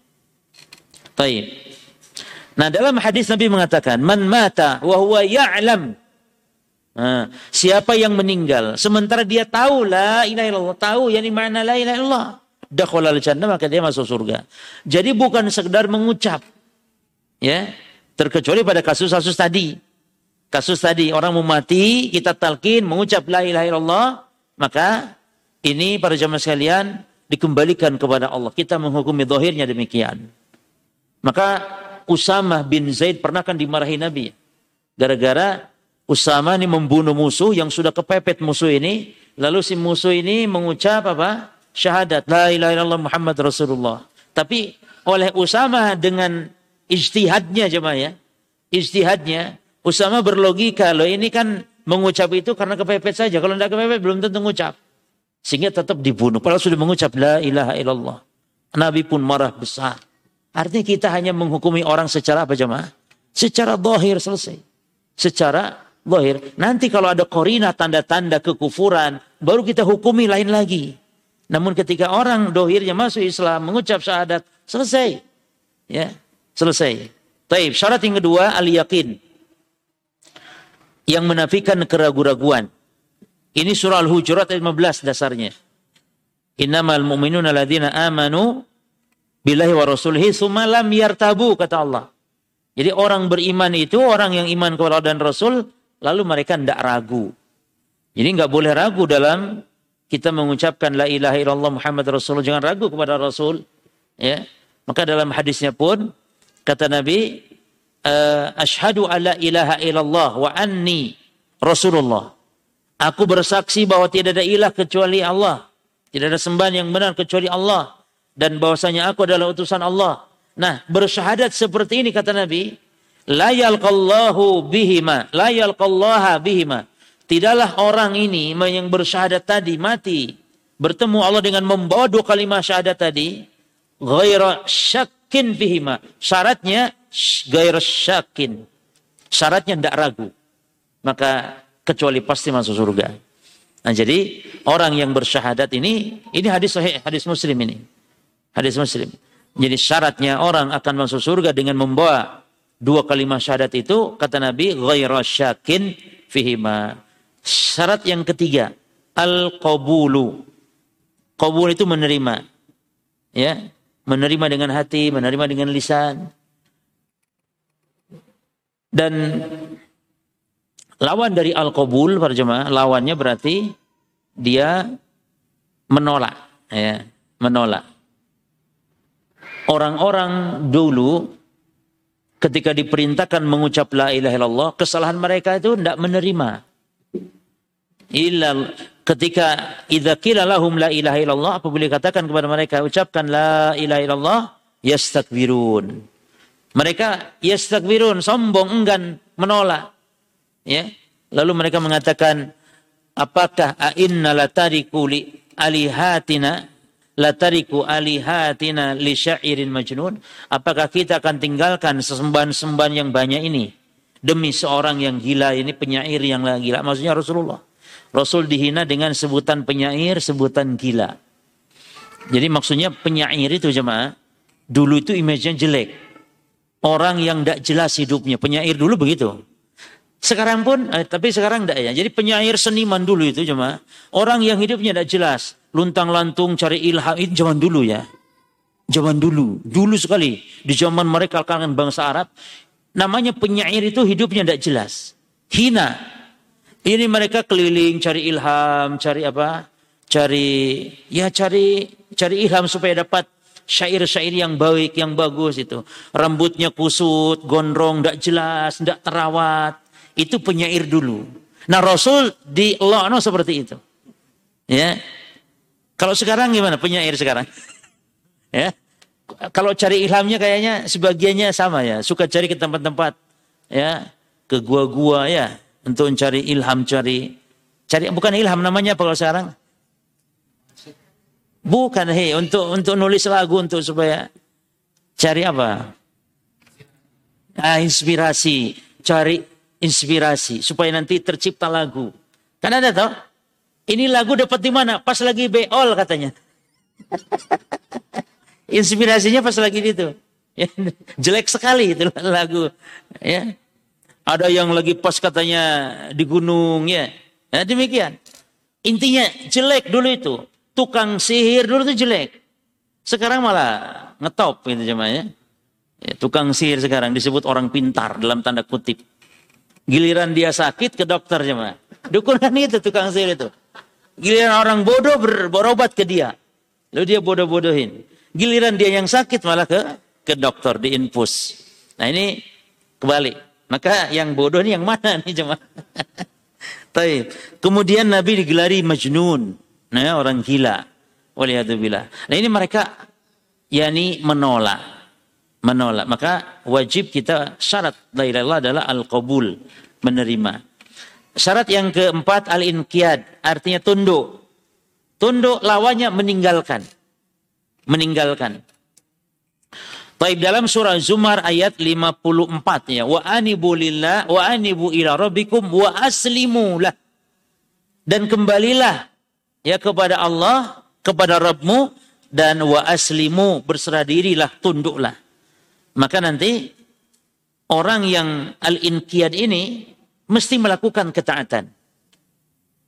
Nah dalam hadis Nabi mengatakan, Man mata wa huwa ya'lam Nah, siapa yang meninggal sementara dia tahu la ilaha illallah, tahu yani mana la ilaha illallah, dakhalal jannah maka dia masuk surga. Jadi bukan sekedar mengucap. Ya, terkecuali pada kasus-kasus tadi. Kasus tadi orang mau mati, kita talkin mengucap la ilaha illallah, maka ini para jamaah sekalian dikembalikan kepada Allah. Kita menghukumi dohirnya demikian. Maka Usamah bin Zaid pernah kan dimarahi Nabi. Gara-gara Usama ini membunuh musuh yang sudah kepepet musuh ini. Lalu si musuh ini mengucap apa? Syahadat. La ilaha illallah Muhammad Rasulullah. Tapi oleh Usama dengan ijtihadnya jemaah ya. Ijtihadnya. Usama berlogika. Loh ini kan mengucap itu karena kepepet saja. Kalau tidak kepepet belum tentu mengucap. Sehingga tetap dibunuh. Padahal sudah mengucap la ilaha illallah. Nabi pun marah besar. Artinya kita hanya menghukumi orang secara apa jemaah? Secara dohir selesai. Secara Zahir. Nanti kalau ada korina tanda-tanda kekufuran, baru kita hukumi lain lagi. Namun ketika orang dohirnya masuk Islam, mengucap syahadat, selesai. Ya, selesai. Taib. Syarat yang kedua, al-yakin. Yang menafikan keraguan-raguan. Ini surah Al-Hujurat ayat 15 dasarnya. Innamal mu'minuna ladina amanu billahi wa rasulihi summa lam yartabu kata Allah. Jadi orang beriman itu orang yang iman kepada Allah dan Rasul lalu mereka tidak ragu. Jadi nggak boleh ragu dalam kita mengucapkan la ilaha illallah Muhammad Rasulullah. Jangan ragu kepada Rasul. Ya. Maka dalam hadisnya pun kata Nabi, eh, Ashadu ala ilaha illallah wa anni Rasulullah. Aku bersaksi bahwa tidak ada ilah kecuali Allah. Tidak ada sembahan yang benar kecuali Allah. Dan bahwasanya aku adalah utusan Allah. Nah, bersyahadat seperti ini kata Nabi, La yalqallahu bihima. La yalqallaha bihima. Tidaklah orang ini yang bersyahadat tadi mati. Bertemu Allah dengan membawa dua kalimat syahadat tadi. Ghaira syakin bihima. Syaratnya ghaira syakin. Syaratnya tidak ragu. Maka kecuali pasti masuk surga. Nah jadi orang yang bersyahadat ini, ini hadis sahih, hadis muslim ini. Hadis muslim. Jadi syaratnya orang akan masuk surga dengan membawa dua kalimat syahadat itu kata Nabi ghaira syakin fihima. Syarat yang ketiga al qabulu. Qabul itu menerima. Ya, menerima dengan hati, menerima dengan lisan. Dan lawan dari al qabul para jemaah, lawannya berarti dia menolak, ya, menolak. Orang-orang dulu ketika diperintahkan mengucap la ilaha illallah, kesalahan mereka itu tidak menerima. Illa ketika idza qila lahum la ilaha illallah apabila dikatakan kepada mereka ucapkan la ilaha illallah yastakbirun. Mereka yastakbirun, sombong, enggan, menolak. Ya. Lalu mereka mengatakan apakah inna latariku li alihatina latariku alihatina li syairin majnun apakah kita akan tinggalkan sesembahan-sembahan yang banyak ini demi seorang yang gila ini penyair yang gila maksudnya Rasulullah Rasul dihina dengan sebutan penyair sebutan gila jadi maksudnya penyair itu jemaah dulu itu image-nya jelek orang yang tidak jelas hidupnya penyair dulu begitu sekarang pun, eh, tapi sekarang tidak ya. Jadi penyair seniman dulu itu cuma orang yang hidupnya tidak jelas, luntang lantung cari ilham itu zaman dulu ya. Zaman dulu, dulu sekali di zaman mereka kalangan bangsa Arab, namanya penyair itu hidupnya tidak jelas, hina. Ini mereka keliling cari ilham, cari apa? Cari ya cari cari ilham supaya dapat syair-syair yang baik, yang bagus itu. Rambutnya kusut, gondrong, tidak jelas, tidak terawat itu penyair dulu. Nah Rasul di no seperti itu. Ya. Kalau sekarang gimana penyair sekarang? ya. Kalau cari ilhamnya kayaknya sebagiannya sama ya. Suka cari ke tempat-tempat ya, ke gua-gua ya untuk mencari ilham, cari cari bukan ilham namanya apa kalau sekarang? Bukan hei untuk untuk nulis lagu untuk supaya cari apa? Ah, inspirasi, cari inspirasi supaya nanti tercipta lagu. Kan ada toh? Ini lagu dapat di mana? Pas lagi beol katanya. Inspirasinya pas lagi itu. Jelek sekali itu lagu. Ya. Ada yang lagi pas katanya di gunung ya. Nah, demikian. Intinya jelek dulu itu. Tukang sihir dulu itu jelek. Sekarang malah ngetop gitu jemaah ya. Tukang sihir sekarang disebut orang pintar dalam tanda kutip. Giliran dia sakit ke dokter cuma. Dukun kan itu tukang sihir itu. Giliran orang bodoh ber, berobat ke dia. Lalu dia bodoh-bodohin. Giliran dia yang sakit malah ke ke dokter di infus. Nah ini kebalik. Maka yang bodoh ini yang mana nih jemaah? Taib. Kemudian Nabi digelari majnun. Nah, orang gila. Waliyadzubillah. Nah ini mereka yakni menolak. Menolak. Maka wajib kita syarat la ilaha adalah al-qabul. Menerima. Syarat yang keempat al-inqiyad. Artinya tunduk. Tunduk lawannya meninggalkan. Meninggalkan. Taib dalam surah Zumar ayat 54 ya. Wa anibu lillah wa anibu ila rabbikum wa aslimu lah. Dan kembalilah ya kepada Allah, kepada Rabbmu dan wa aslimu berserah dirilah, tunduklah. Maka nanti orang yang al-inqiyad ini mesti melakukan ketaatan.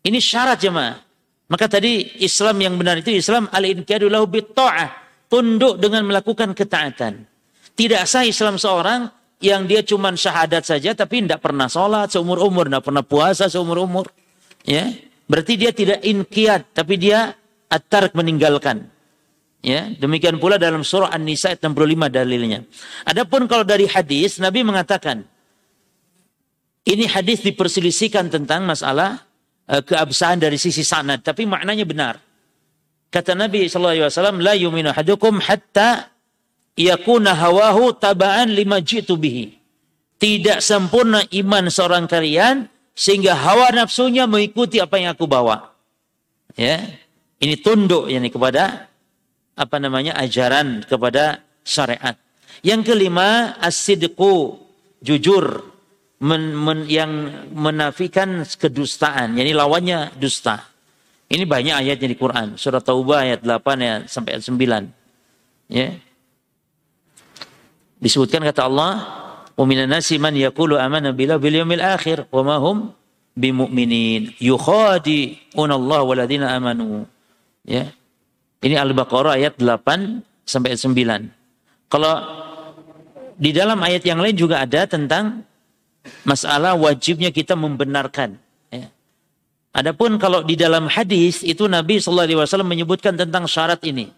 Ini syarat jemaah. Maka tadi Islam yang benar itu Islam al-inqiyadu lahu ta'ah tunduk dengan melakukan ketaatan. Tidak sah Islam seorang yang dia cuma syahadat saja tapi tidak pernah sholat seumur umur, tidak pernah puasa seumur umur. Ya, berarti dia tidak inkiat tapi dia atar meninggalkan. Ya, demikian pula dalam surah An-Nisa ayat 65 dalilnya. Adapun kalau dari hadis Nabi mengatakan ini hadis diperselisihkan tentang masalah uh, keabsahan dari sisi sanad tapi maknanya benar. Kata Nabi SAW, La yuminu hadukum hatta yakuna hawahu taba'an lima jitu bihi. Tidak sempurna iman seorang kalian sehingga hawa nafsunya mengikuti apa yang aku bawa. Ya, ini tunduk yani kepada apa namanya ajaran kepada syariat. Yang kelima asidku jujur men, men, yang menafikan kedustaan, yani lawannya dusta. Ini banyak ayatnya di Quran. Surah Taubah ayat 8 ya sampai ayat 9. Ya. Disebutkan kata Allah, "Wa minan nasi man yaqulu amana billahi bil yawmil akhir wa ma hum bimumin yukhadi'un Allah waladina amanu." Ya. Ini Al-Baqarah ayat 8 sampai ayat 9. Kalau di dalam ayat yang lain juga ada tentang masalah wajibnya kita membenarkan Adapun kalau di dalam hadis itu Nabi sallallahu alaihi wasallam menyebutkan tentang syarat ini.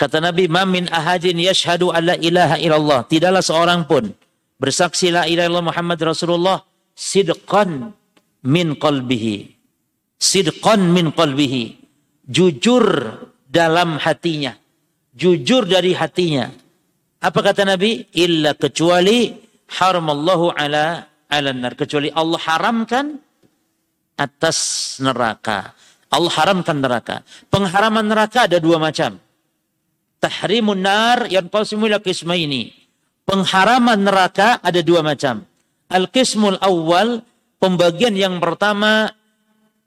Kata Nabi, "Mamin ahadin yashhadu alla ilaha illallah." Tidaklah seorang pun bersaksi la ilaha illallah Muhammad Rasulullah sidqan min qalbihi. Sidqan min qalbihi. Jujur dalam hatinya. Jujur dari hatinya. Apa kata Nabi? Illa kecuali haramallahu ala ala nar. Kecuali Allah haramkan atas neraka. Allah haramkan neraka. Pengharaman neraka ada dua macam. Tahrimun nar yang qasimu ila ini. Pengharaman neraka ada dua macam. Al-qismul awal, pembagian yang pertama,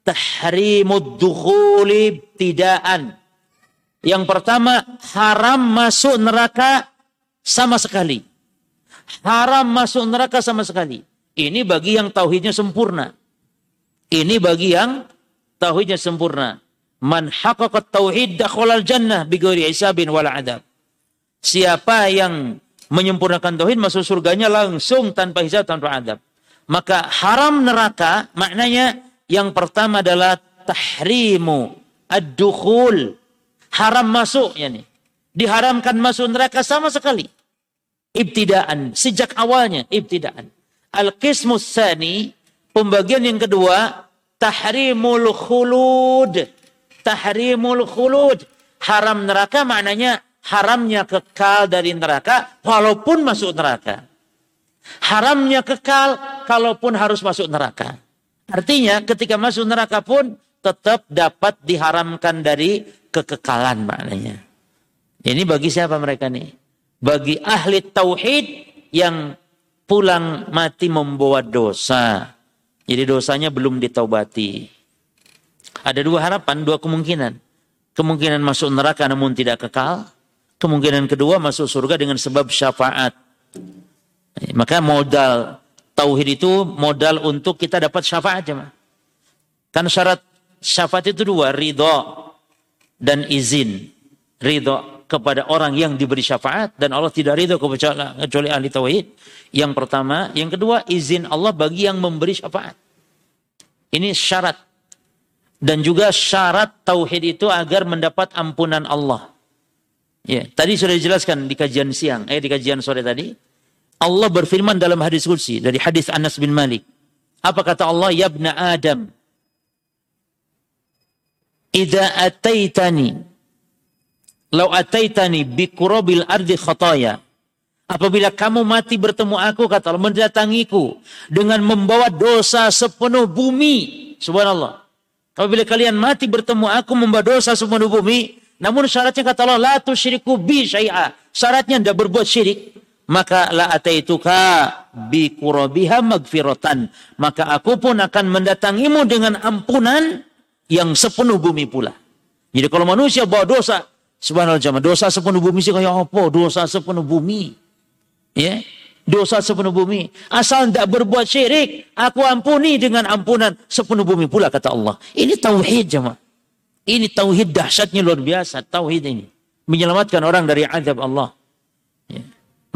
tahrimud dukhuli tidaan. Yang pertama, haram masuk neraka sama sekali. Haram masuk neraka sama sekali. Ini bagi yang tauhidnya sempurna. Ini bagi yang tauhidnya sempurna. Man haqqaqat tauhid dakhalal jannah bighairi hisabin wala adab. Siapa yang menyempurnakan tauhid masuk surganya langsung tanpa hisab tanpa adab. Maka haram neraka maknanya yang pertama adalah tahrimu ad-dukhul. Haram masuk yani. Diharamkan masuk neraka sama sekali. Ibtidaan sejak awalnya ibtidaan. Al-qismus sani Pembagian yang kedua, tahrimul khulud. Tahrimul khulud. Haram neraka maknanya haramnya kekal dari neraka walaupun masuk neraka. Haramnya kekal kalaupun harus masuk neraka. Artinya ketika masuk neraka pun tetap dapat diharamkan dari kekekalan maknanya. Ini bagi siapa mereka nih? Bagi ahli tauhid yang pulang mati membawa dosa. Jadi dosanya belum ditaubati. Ada dua harapan, dua kemungkinan. Kemungkinan masuk neraka namun tidak kekal. Kemungkinan kedua masuk surga dengan sebab syafaat. Maka modal tauhid itu modal untuk kita dapat syafaat aja. Kan syarat syafaat itu dua, ridho dan izin. Ridho kepada orang yang diberi syafaat dan Allah tidak ridho kecuali ahli tauhid. Yang pertama, yang kedua izin Allah bagi yang memberi syafaat. Ini syarat dan juga syarat tauhid itu agar mendapat ampunan Allah. Ya, tadi sudah dijelaskan di kajian siang, eh di kajian sore tadi. Allah berfirman dalam hadis kursi dari hadis Anas bin Malik. Apa kata Allah? Ya Adam. Idza ataitani lau ataitani bi kurabil ardi khataya Apabila kamu mati bertemu aku, kata Allah, mendatangiku dengan membawa dosa sepenuh bumi. Subhanallah. Apabila kalian mati bertemu aku membawa dosa sepenuh bumi, namun syaratnya kata Allah, la tusyriku bi syai'a. Syaratnya tidak berbuat syirik. Maka la ataituka bi kurabiha. Maka aku pun akan mendatangimu dengan ampunan yang sepenuh bumi pula. Jadi kalau manusia bawa dosa, subhanallah jamaah, dosa sepenuh bumi sih kayak apa? Dosa sepenuh bumi. Ya, dosa sepenuh bumi. Asal tidak berbuat syirik, aku ampuni dengan ampunan sepenuh bumi pula kata Allah. Ini tauhid jemaah. Ini tauhid dahsyatnya luar biasa. Tauhid ini menyelamatkan orang dari azab Allah. Ya.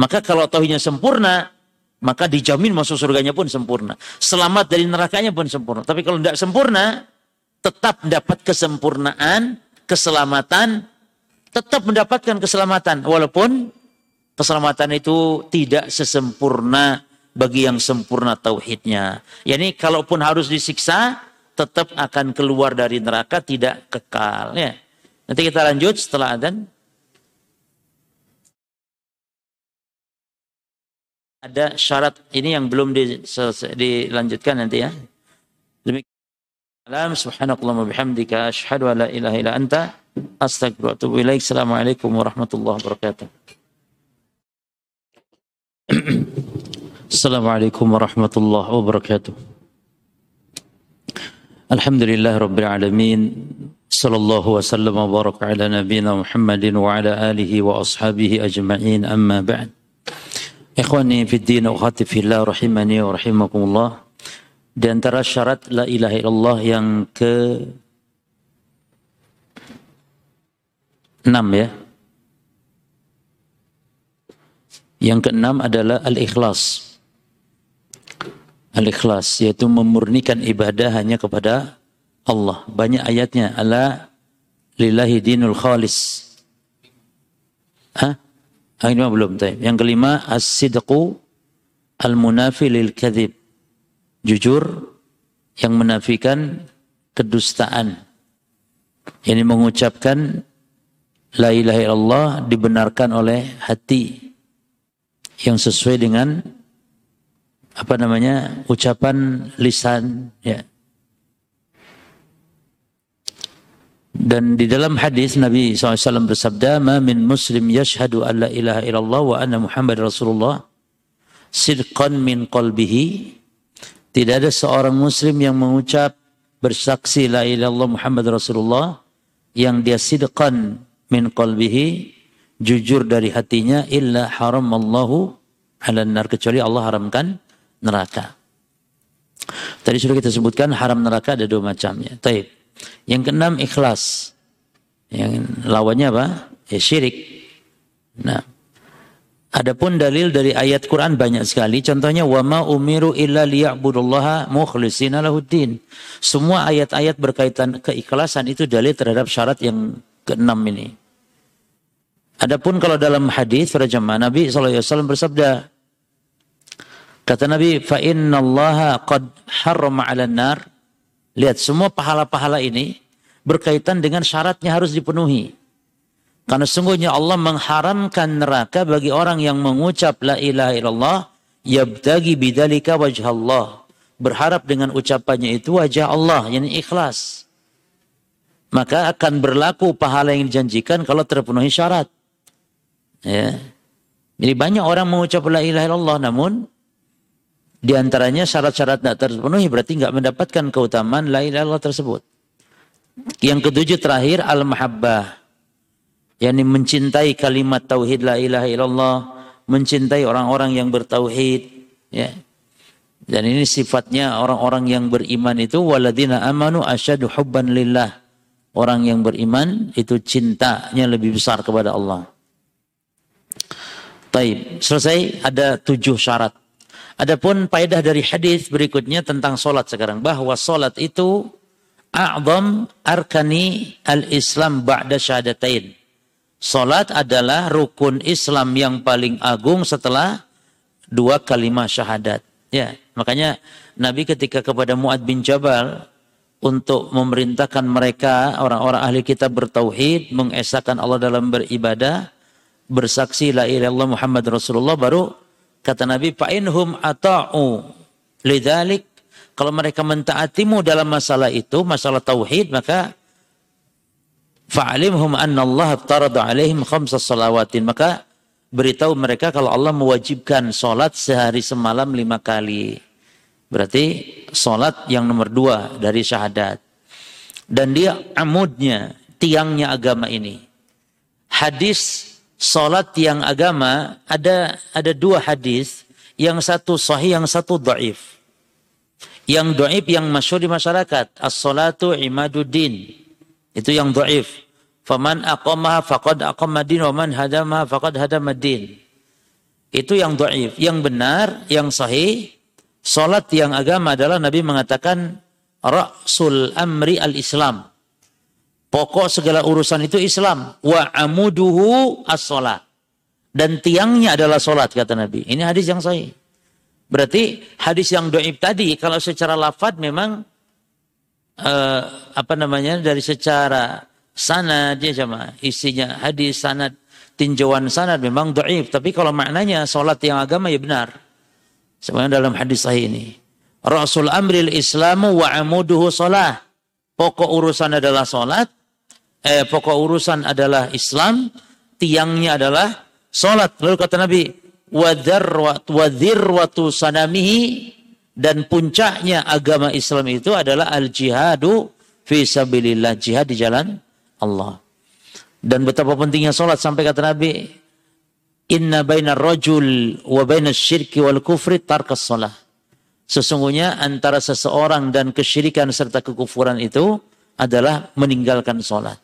Maka kalau tauhidnya sempurna, maka dijamin masuk surganya pun sempurna. Selamat dari nerakanya pun sempurna. Tapi kalau tidak sempurna, tetap dapat kesempurnaan, keselamatan, tetap mendapatkan keselamatan. Walaupun keselamatan itu tidak sesempurna bagi yang sempurna tauhidnya. Yani kalaupun harus disiksa, tetap akan keluar dari neraka tidak kekal. Ya. Nanti kita lanjut setelah adzan. Ada syarat ini yang belum dilanjutkan nanti ya. Demikian. Subhanakallah wa bihamdika an la ilaha illa anta astaghfiruka wa atubu ilaik. Assalamualaikum warahmatullahi wabarakatuh. السلام عليكم ورحمة الله وبركاته. الحمد لله رب العالمين. صلى الله وسلم وبارك على نبينا محمد وعلى آله وأصحابه أجمعين. أما بعد. إخواني في الدين أخاتي في الله رحمني ورحمكم الله. Di antara syarat la ilaha illallah yang ke 6 ya Yang keenam adalah al-ikhlas. Al-ikhlas yaitu memurnikan ibadah hanya kepada Allah. Banyak ayatnya ala lillahi dinul khalis. Hah? Yang kelima belum. Yang kelima as-sidqu al-munafi lil kadhib. Jujur yang menafikan kedustaan. Ini mengucapkan la ilaha illallah dibenarkan oleh hati yang sesuai dengan apa namanya ucapan lisan ya. Dan di dalam hadis Nabi SAW bersabda ma min muslim yashhadu an la ilaha illallah wa anna muhammad rasulullah sidqan min qalbihi. Tidak ada seorang muslim yang mengucap bersaksi la ilaha illallah muhammad rasulullah yang dia sidqan min qalbihi jujur dari hatinya illa haram Allahu ala nar kecuali Allah haramkan neraka. Tadi sudah kita sebutkan haram neraka ada dua macamnya. Taib. Yang keenam ikhlas. Yang lawannya apa? Ya syirik. Nah, Adapun dalil dari ayat Quran banyak sekali. Contohnya wama umiru illa liya'budullaha mukhlishina lahuddin. Semua ayat-ayat berkaitan keikhlasan itu dalil terhadap syarat yang keenam ini. Adapun kalau dalam hadis pada jemaah Nabi SAW bersabda, kata Nabi, fa innallaha qad harrama 'alan nar. Lihat semua pahala-pahala ini berkaitan dengan syaratnya harus dipenuhi. Karena sungguhnya Allah mengharamkan neraka bagi orang yang mengucap la ilaha illallah yabtagi bidzalika wajah Allah. Berharap dengan ucapannya itu wajah Allah, yang ikhlas. Maka akan berlaku pahala yang dijanjikan kalau terpenuhi syarat. Ya. Jadi banyak orang mengucap la ilaha illallah namun di antaranya syarat-syarat tidak terpenuhi berarti nggak mendapatkan keutamaan la ilaha illallah tersebut. Yang ketujuh terakhir al-mahabbah. yakni mencintai kalimat tauhid la ilaha illallah, mencintai orang-orang yang bertauhid, ya. Dan ini sifatnya orang-orang yang beriman itu waladina amanu asyadu hubban lillah. Orang yang beriman itu cintanya lebih besar kepada Allah. Taib. Selesai ada tujuh syarat. Adapun faedah dari hadis berikutnya tentang solat sekarang bahwa solat itu a'zam arkani al-Islam ba'da syahadatain. Salat adalah rukun Islam yang paling agung setelah dua kalimat syahadat. Ya, makanya Nabi ketika kepada Muad bin Jabal untuk memerintahkan mereka orang-orang ahli kitab bertauhid, mengesahkan Allah dalam beribadah, bersaksi la ilaha Muhammad Rasulullah baru kata Nabi fa inhum ata'u lidzalik kalau mereka mentaatimu dalam masalah itu, masalah tauhid, maka Fa'alimhum anna Allah tarada alaihim khamsa salawatin. Maka beritahu mereka kalau Allah mewajibkan sholat sehari semalam lima kali. Berarti sholat yang nomor dua dari syahadat. Dan dia amudnya, tiangnya agama ini. Hadis sholat yang agama ada ada dua hadis. Yang satu sahih, yang satu dhaif. Yang dhaif yang masyhur di masyarakat. As-salatu imaduddin itu yang dhaif. Faman aqamaha faqad aqama din wa man hadamaha faqad. Itu yang dhaif. Yang benar, yang sahih, salat yang agama adalah Nabi mengatakan ra'sul amri al-Islam. Pokok segala urusan itu Islam. Wa amuduhu as-salat. Dan tiangnya adalah salat kata Nabi. Ini hadis yang sahih. Berarti hadis yang doib tadi kalau secara lafad memang uh, apa namanya dari secara sanad ya jemaah isinya hadis sanad tinjauan sanad memang doib tapi kalau maknanya solat yang agama ya benar sebenarnya dalam hadis sahih ini Rasul amril islamu wa amuduhu solah pokok urusan adalah solat eh pokok urusan adalah Islam tiangnya adalah solat lalu kata Nabi wadhirwatu sanamihi dan puncaknya agama Islam itu adalah al-jihadu fi sabilillah jihad di jalan Allah. Dan betapa pentingnya sholat sampai kata Nabi, Inna baina rajul wa baina syirki wal kufri tarkas sholat. Sesungguhnya antara seseorang dan kesyirikan serta kekufuran itu adalah meninggalkan sholat.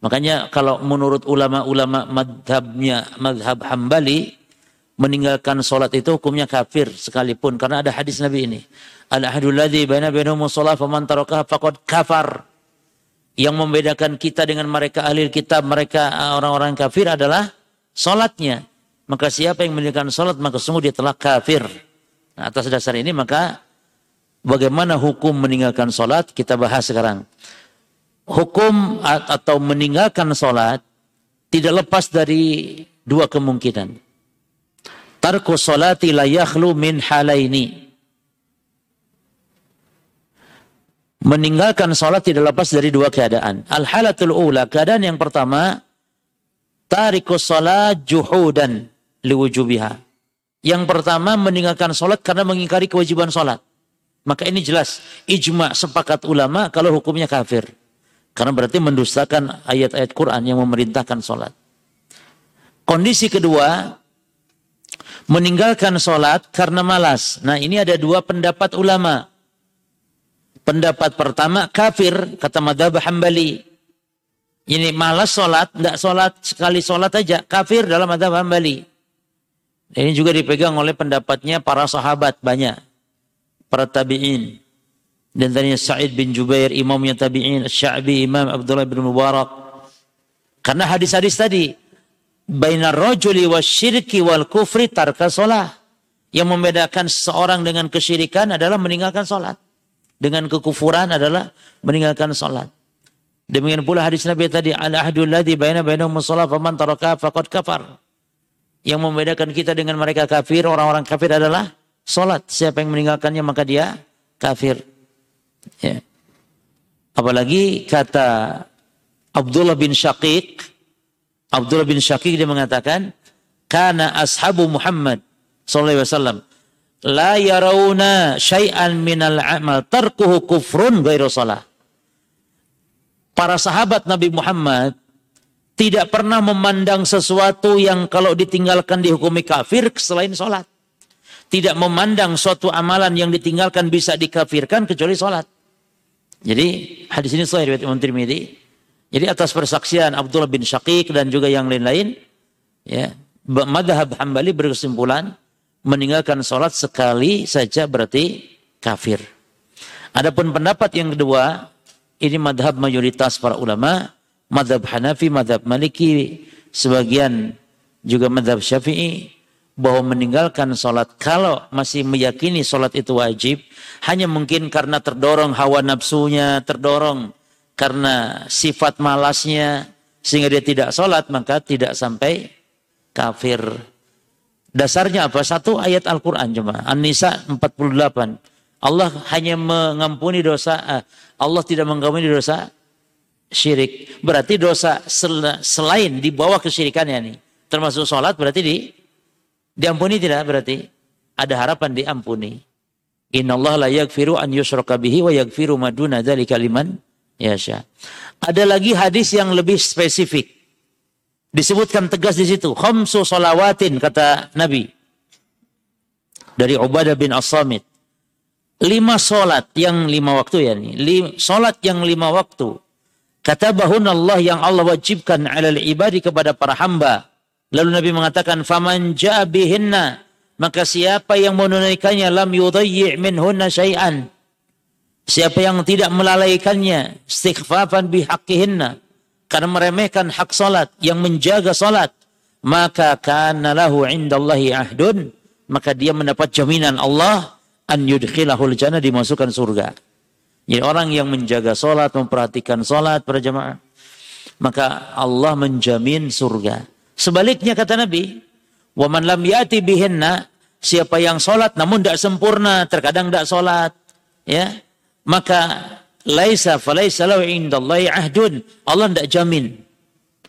Makanya kalau menurut ulama-ulama madhabnya, madhab hambali, meninggalkan sholat itu hukumnya kafir sekalipun. Karena ada hadis Nabi ini. Al-ahadul ladhi baina bainahumu sholat faman tarakah faqad kafar. Yang membedakan kita dengan mereka ahli kitab, mereka orang-orang kafir adalah solatnya. Maka siapa yang meninggalkan solat, maka sungguh dia telah kafir. Nah, atas dasar ini maka bagaimana hukum meninggalkan solat kita bahas sekarang. Hukum atau meninggalkan solat tidak lepas dari dua kemungkinan. Tarku solati la yakhlu min halaini. meninggalkan sholat tidak lepas dari dua keadaan. Al-halatul ula, keadaan yang pertama, tarikus sholat juhudan liwujubiha. Yang pertama meninggalkan sholat karena mengingkari kewajiban sholat. Maka ini jelas, ijma sepakat ulama kalau hukumnya kafir. Karena berarti mendustakan ayat-ayat Quran yang memerintahkan sholat. Kondisi kedua, meninggalkan sholat karena malas. Nah ini ada dua pendapat ulama. Pendapat pertama kafir kata madhab hambali. Ini malas sholat, tidak sholat sekali sholat aja kafir dalam madhab hambali. Ini juga dipegang oleh pendapatnya para sahabat banyak, para tabiin. Dan tadinya Sa'id bin Jubair, imamnya tabiin, Sya'bi, Imam Abdullah bin Mubarak. Karena hadis-hadis tadi, bainar rajuli wasyirki wal kufri tarka sholat. Yang membedakan seorang dengan kesyirikan adalah meninggalkan sholat dengan kekufuran adalah meninggalkan salat. Demikian pula hadis Nabi tadi al ahdul ladzi baina bainahum shalah faman taraka faqad kafar. Yang membedakan kita dengan mereka kafir, orang-orang kafir adalah salat. Siapa yang meninggalkannya maka dia kafir. Ya. Apalagi kata Abdullah bin Syaqiq, Abdullah bin Syaqiq dia mengatakan, "Kana ashabu Muhammad sallallahu alaihi wasallam la yarawna syai'an minal amal tarkuhu kufrun ghairu salah. Para sahabat Nabi Muhammad tidak pernah memandang sesuatu yang kalau ditinggalkan dihukumi kafir selain sholat. Tidak memandang suatu amalan yang ditinggalkan bisa dikafirkan kecuali sholat. Jadi hadis ini sahih riwayat Imam. Jadi atas persaksian Abdullah bin Syaqiq dan juga yang lain-lain, ya, madhab Hambali berkesimpulan meninggalkan sholat sekali saja berarti kafir. Adapun pendapat yang kedua, ini madhab mayoritas para ulama madhab Hanafi, madhab Maliki, sebagian juga madhab Syafi'i bahwa meninggalkan sholat kalau masih meyakini sholat itu wajib hanya mungkin karena terdorong hawa nafsunya, terdorong karena sifat malasnya sehingga dia tidak sholat maka tidak sampai kafir. Dasarnya apa? Satu ayat Al-Quran. An-Nisa 48. Allah hanya mengampuni dosa. Eh, Allah tidak mengampuni dosa syirik. Berarti dosa selain di bawah kesyirikannya nih. Termasuk sholat berarti di diampuni tidak berarti. Ada harapan diampuni. Inna Allah la yagfiru an yushraka bihi wa yagfiru maduna dzalika liman yasha. Ada lagi hadis yang lebih spesifik. Disebutkan tegas di situ. Khamsu salawatin kata Nabi. Dari Ubadah bin As-Samit. Lima solat yang lima waktu ya. Lima, solat yang lima waktu. Kata bahun Allah yang Allah wajibkan alal ibadi kepada para hamba. Lalu Nabi mengatakan, Faman jabihinna. Maka siapa yang menunaikannya lam yudayyi' minhunna syai'an. Siapa yang tidak melalaikannya, istighfafan bihaqqihinna karena meremehkan hak salat yang menjaga salat maka kana lahu indallahi ahdun maka dia mendapat jaminan Allah an yudkhilahul jannah dimasukkan surga jadi orang yang menjaga salat memperhatikan salat para jemaah maka Allah menjamin surga sebaliknya kata Nabi wa man lam yati bihinna siapa yang salat namun tidak sempurna terkadang tidak salat ya maka laisa falaisa lahu indallahi ahdun. Allah tidak jamin.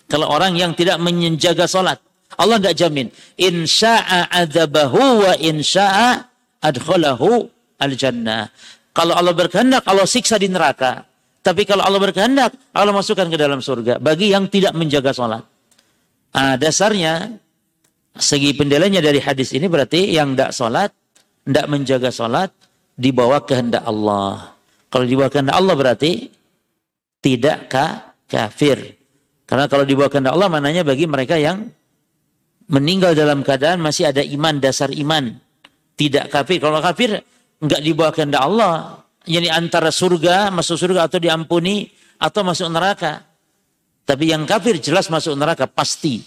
Kalau orang yang tidak menjaga salat, Allah tidak jamin. Insya'a adzabahu wa insya'a adkhalahu al-jannah. Kalau Allah berkehendak, Allah siksa di neraka. Tapi kalau Allah berkehendak, Allah masukkan ke dalam surga. Bagi yang tidak menjaga sholat. Nah, dasarnya, segi pendelanya dari hadis ini berarti yang tidak sholat, tidak menjaga sholat, di bawah kehendak Allah. Kalau dibawa kehendak Allah berarti tidak ka kafir. Karena kalau dibawa kehendak Allah mananya bagi mereka yang meninggal dalam keadaan masih ada iman, dasar iman. Tidak kafir. Kalau kafir enggak dibawa kehendak Allah. Yani antara surga, masuk surga atau diampuni atau masuk neraka. Tapi yang kafir jelas masuk neraka pasti.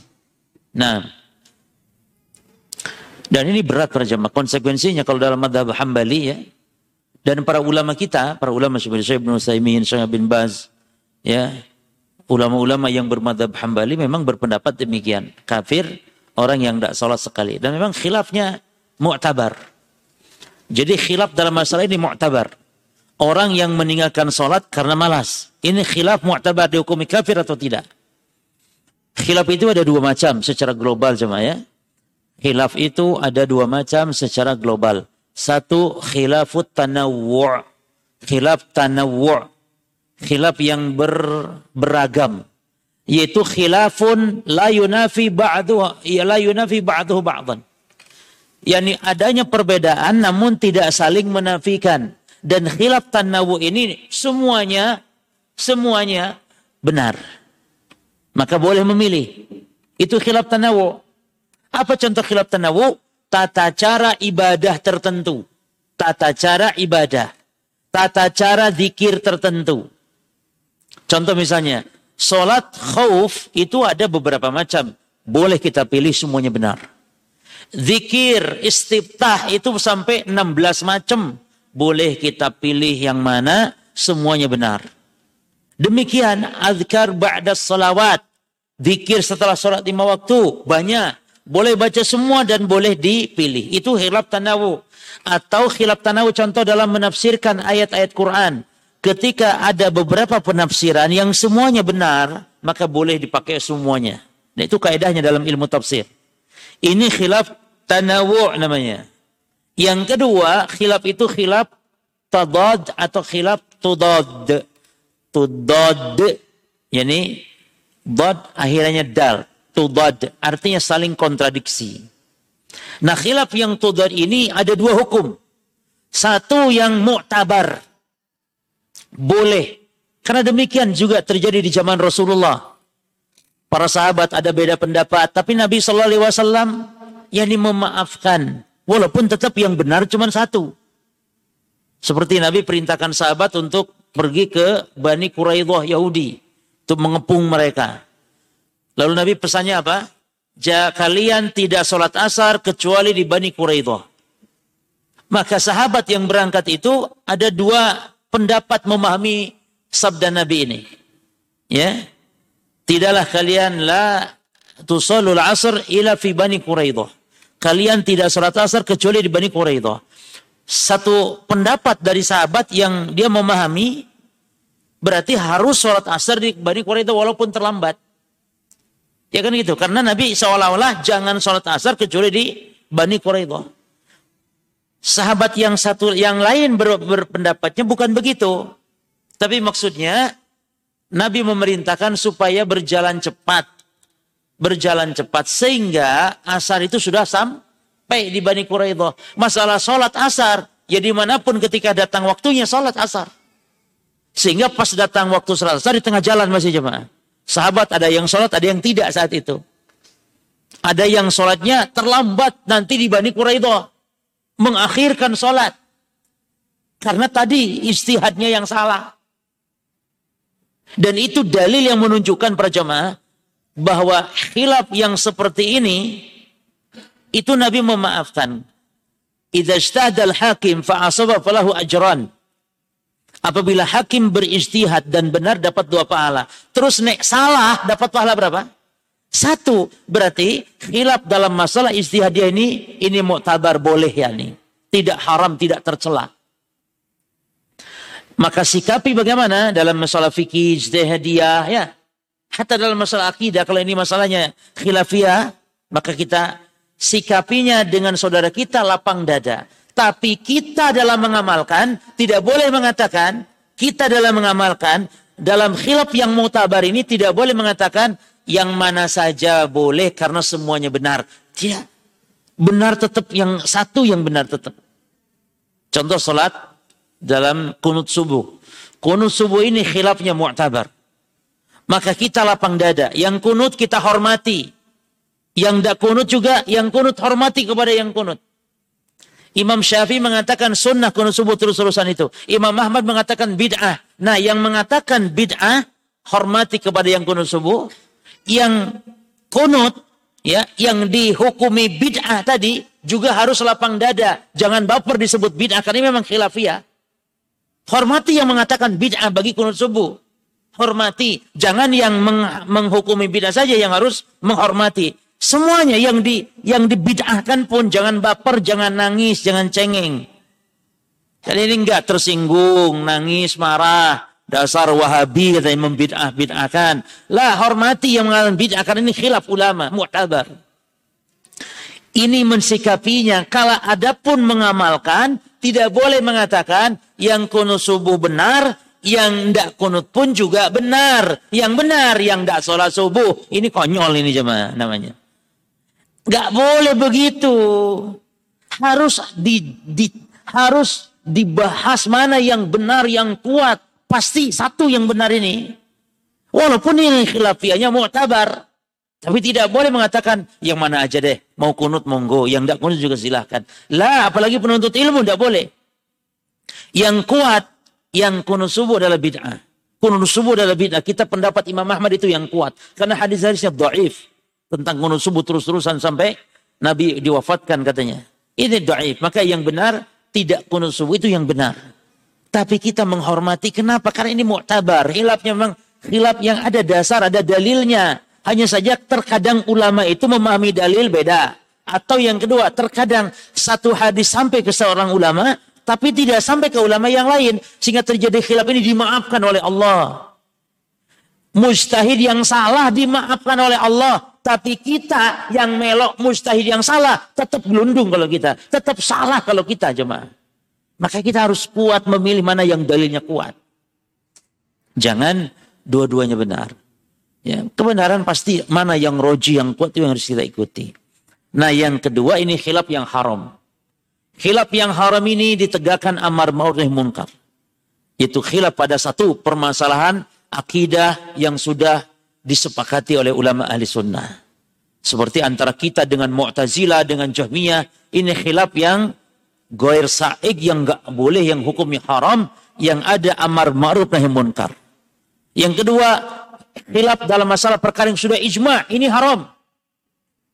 Nah, dan ini berat para jemaah. Konsekuensinya kalau dalam madhab hambali ya, dan para ulama kita, para ulama seperti Syekh Ibn Utsaimin, Syekh bin Baz, ya, ulama-ulama yang bermadhab hambali memang berpendapat demikian. Kafir orang yang tidak sholat sekali. Dan memang khilafnya mu'tabar. Jadi khilaf dalam masalah ini mu'tabar. Orang yang meninggalkan sholat karena malas. Ini khilaf mu'tabar dihukumi kafir atau tidak. Khilaf itu ada dua macam secara global cuma ya. Khilaf itu ada dua macam secara global. Satu khilafut tanawwu' khilaf tanawwu' khilaf yang ber, beragam yaitu khilafun la yunafi ba'du ya la yunafi ba'dan yakni adanya perbedaan namun tidak saling menafikan dan khilaf tanawu ini semuanya semuanya benar maka boleh memilih itu khilaf tanawu apa contoh khilaf tanawu tata cara ibadah tertentu. Tata cara ibadah. Tata cara zikir tertentu. Contoh misalnya, sholat khauf itu ada beberapa macam. Boleh kita pilih semuanya benar. Zikir, istiftah itu sampai 16 macam. Boleh kita pilih yang mana, semuanya benar. Demikian azkar ba'da salawat. Zikir setelah sholat lima waktu, banyak. Boleh baca semua dan boleh dipilih. Itu khilaf tanawu. Atau khilaf tanawu contoh dalam menafsirkan ayat-ayat Quran. Ketika ada beberapa penafsiran yang semuanya benar, maka boleh dipakai semuanya. Dan itu kaidahnya dalam ilmu tafsir. Ini khilaf tanawu namanya. Yang kedua, khilaf itu khilaf tadad atau khilaf tudad. Tudad. Yani, dad akhirnya dal tudad, artinya saling kontradiksi. Nah khilaf yang tudad ini ada dua hukum. Satu yang mu'tabar. Boleh. Karena demikian juga terjadi di zaman Rasulullah. Para sahabat ada beda pendapat. Tapi Nabi SAW yakni memaafkan. Walaupun tetap yang benar cuma satu. Seperti Nabi perintahkan sahabat untuk pergi ke Bani Quraidah Yahudi untuk mengepung mereka. Lalu Nabi pesannya apa? Ja, kalian tidak sholat asar kecuali di Bani Quraidah. Maka sahabat yang berangkat itu ada dua pendapat memahami sabda Nabi ini. Ya. Tidaklah kalian la tusallul asr ila fi Bani Quraidah. Kalian tidak sholat asar kecuali di Bani Quraidah. Satu pendapat dari sahabat yang dia memahami berarti harus sholat asar di Bani Quraidah walaupun terlambat. Ya kan gitu. Karena Nabi seolah-olah jangan sholat asar kecuali di Bani Quraidah. Sahabat yang satu yang lain ber, berpendapatnya bukan begitu. Tapi maksudnya Nabi memerintahkan supaya berjalan cepat. Berjalan cepat sehingga asar itu sudah sampai di Bani Quraidah. Masalah sholat asar, ya di mana pun ketika datang waktunya sholat asar. Sehingga pas datang waktu sholat asar di tengah jalan masih jemaah. Sahabat ada yang sholat, ada yang tidak saat itu. Ada yang sholatnya terlambat nanti di Bani Quraidah. Mengakhirkan sholat. Karena tadi istihadnya yang salah. Dan itu dalil yang menunjukkan para jemaah bahwa khilaf yang seperti ini itu Nabi memaafkan. Idza ijtahada al-hakim fa asaba falahu ajran. Apabila hakim beristihad dan benar dapat dua pahala. Terus nek salah dapat pahala berapa? Satu. Berarti khilaf dalam masalah istihad dia ini, ini muktabar boleh ya nih. Tidak haram, tidak tercela. Maka sikapi bagaimana dalam masalah fikih, ijtihadiyah, ya. Hatta dalam masalah akidah, kalau ini masalahnya khilafiyah, maka kita sikapinya dengan saudara kita lapang dada. Tapi kita dalam mengamalkan tidak boleh mengatakan kita dalam mengamalkan dalam khilaf yang mutabar ini tidak boleh mengatakan yang mana saja boleh karena semuanya benar. Tidak. Benar tetap yang satu yang benar tetap. Contoh salat dalam kunut subuh. Kunut subuh ini khilafnya mu'tabar. Maka kita lapang dada. Yang kunut kita hormati. Yang tidak kunut juga, yang kunut hormati kepada yang kunut. Imam Syafi'i mengatakan sunnah kunut subuh terus-terusan itu. Imam Ahmad mengatakan bid'ah. Nah, yang mengatakan bid'ah hormati kepada yang kunut subuh. Yang kunut ya, yang dihukumi bid'ah tadi juga harus lapang dada. Jangan baper disebut bid'ah karena ini memang khilafiyah. Hormati yang mengatakan bid'ah bagi kunut subuh. Hormati. Jangan yang menghukumi bid'ah saja yang harus menghormati. Semuanya yang di yang dibid'ahkan pun jangan baper, jangan nangis, jangan cengeng. Kali ini enggak tersinggung, nangis, marah. Dasar wahabi katanya membid'ah, bid'ahkan. Lah hormati yang mengalami bid'ah karena ini khilaf ulama, mu'tabar. Ini mensikapinya. Kalau ada pun mengamalkan, tidak boleh mengatakan yang kunut subuh benar, yang tidak kunut pun juga benar. Yang benar, yang tidak sholat subuh. Ini konyol ini jemaah namanya. Gak boleh begitu. Harus di, di harus dibahas mana yang benar, yang kuat. Pasti satu yang benar ini. Walaupun ini khilafiahnya mu'tabar. Tapi tidak boleh mengatakan yang mana aja deh. Mau kunut monggo. Yang tidak kunut juga silahkan. Lah apalagi penuntut ilmu tidak boleh. Yang kuat, yang kunut subuh adalah bid'ah. Kunut subuh adalah bid'ah. Kita pendapat Imam Ahmad itu yang kuat. Karena hadis-hadisnya dhaif tentang kunut subuh terus-terusan sampai Nabi diwafatkan katanya. Ini doaif. Maka yang benar tidak kunut subuh itu yang benar. Tapi kita menghormati kenapa? Karena ini mu'tabar. Hilapnya memang hilap yang ada dasar, ada dalilnya. Hanya saja terkadang ulama itu memahami dalil beda. Atau yang kedua, terkadang satu hadis sampai ke seorang ulama, tapi tidak sampai ke ulama yang lain. Sehingga terjadi khilaf ini dimaafkan oleh Allah. Mujtahid yang salah dimaafkan oleh Allah. Tapi kita yang melok mustahil yang salah, tetap gelundung kalau kita. Tetap salah kalau kita jemaah. Maka kita harus kuat memilih mana yang dalilnya kuat. Jangan dua-duanya benar. Ya, kebenaran pasti mana yang roji yang kuat itu yang harus kita ikuti. Nah yang kedua ini khilaf yang haram. Khilaf yang haram ini ditegakkan amar ma'ruf munkar. Itu khilaf pada satu permasalahan akidah yang sudah disepakati oleh ulama ahli sunnah. Seperti antara kita dengan Mu'tazila, dengan Jahmiyah, ini khilaf yang goir sa'id, yang enggak boleh, yang hukumnya haram, yang ada amar ma'ruf nahi munkar. Yang kedua, khilaf dalam masalah perkara yang sudah ijma, ini haram.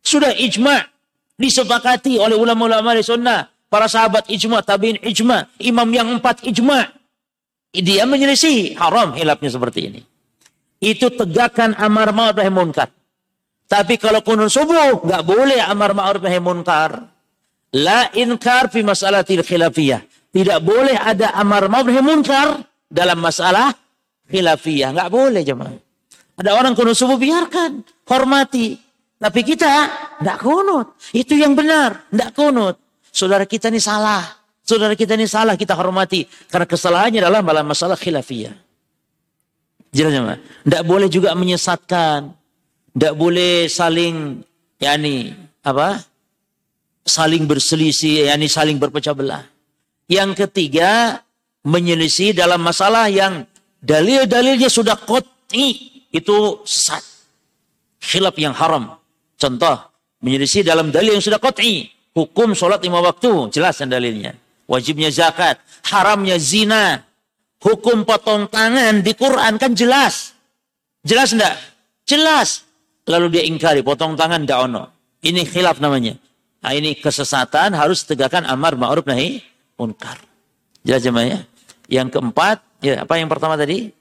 Sudah ijma, disepakati oleh ulama-ulama di sunnah, para sahabat ijma, tabiin ijma, imam yang empat ijma. Dia menyelisih haram khilafnya seperti ini. Itu tegakkan amar ma'ruf nahi munkar. Tapi kalau kunun subuh, nggak boleh amar ma'ruf nahi munkar. La inkar fi masalatil khilafiyah. Tidak boleh ada amar ma'ruf nahi munkar dalam masalah khilafiyah. Nggak boleh jemaah. Ada orang kunut subuh biarkan, hormati. Tapi kita nggak kunut. Itu yang benar, nggak kunut. Saudara kita ini salah. Saudara kita ini salah, kita hormati. Karena kesalahannya adalah dalam masalah khilafiyah. Jelas jemaah. Nggak boleh juga menyesatkan. Nggak boleh saling, yakni apa? Saling berselisih, yakni saling berpecah belah. Yang ketiga, menyelisih dalam masalah yang dalil-dalilnya sudah kot'i itu sesat. Khilaf yang haram. Contoh, menyelisih dalam dalil yang sudah kot'i. Hukum sholat lima waktu, jelas dalilnya. Wajibnya zakat, haramnya zina. Hukum potong tangan di Quran kan jelas. Jelas enggak? Jelas. Lalu dia ingkari, potong tangan enggak ono. Ini khilaf namanya. Nah, ini kesesatan harus tegakkan amar ma'ruf nahi munkar. Jelas jemaah ya? Yang keempat, ya apa yang pertama tadi?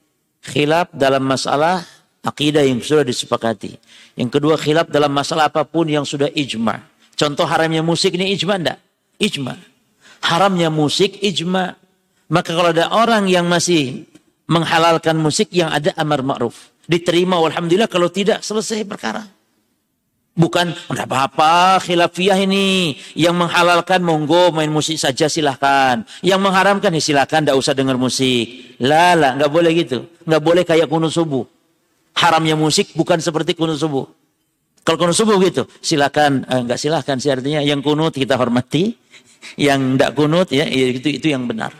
Khilaf dalam masalah akidah yang sudah disepakati. Yang kedua khilaf dalam masalah apa pun yang sudah ijma. Contoh haramnya musik ini ijma enggak? Ijma. Haramnya musik ijma. Maka kalau ada orang yang masih menghalalkan musik yang ada amar ma'ruf. Diterima alhamdulillah kalau tidak selesai perkara. Bukan, enggak apa-apa, khilafiyah ini. Yang menghalalkan, monggo main musik saja silahkan. Yang mengharamkan, ya silahkan, enggak usah dengar musik. Lala, enggak boleh gitu. Enggak boleh kayak kuno subuh. Haramnya musik bukan seperti kuno subuh. Kalau kuno subuh gitu, silakan, eh, enggak silahkan sih artinya. Yang kunut kita hormati, yang enggak kunut ya, ya itu itu yang benar.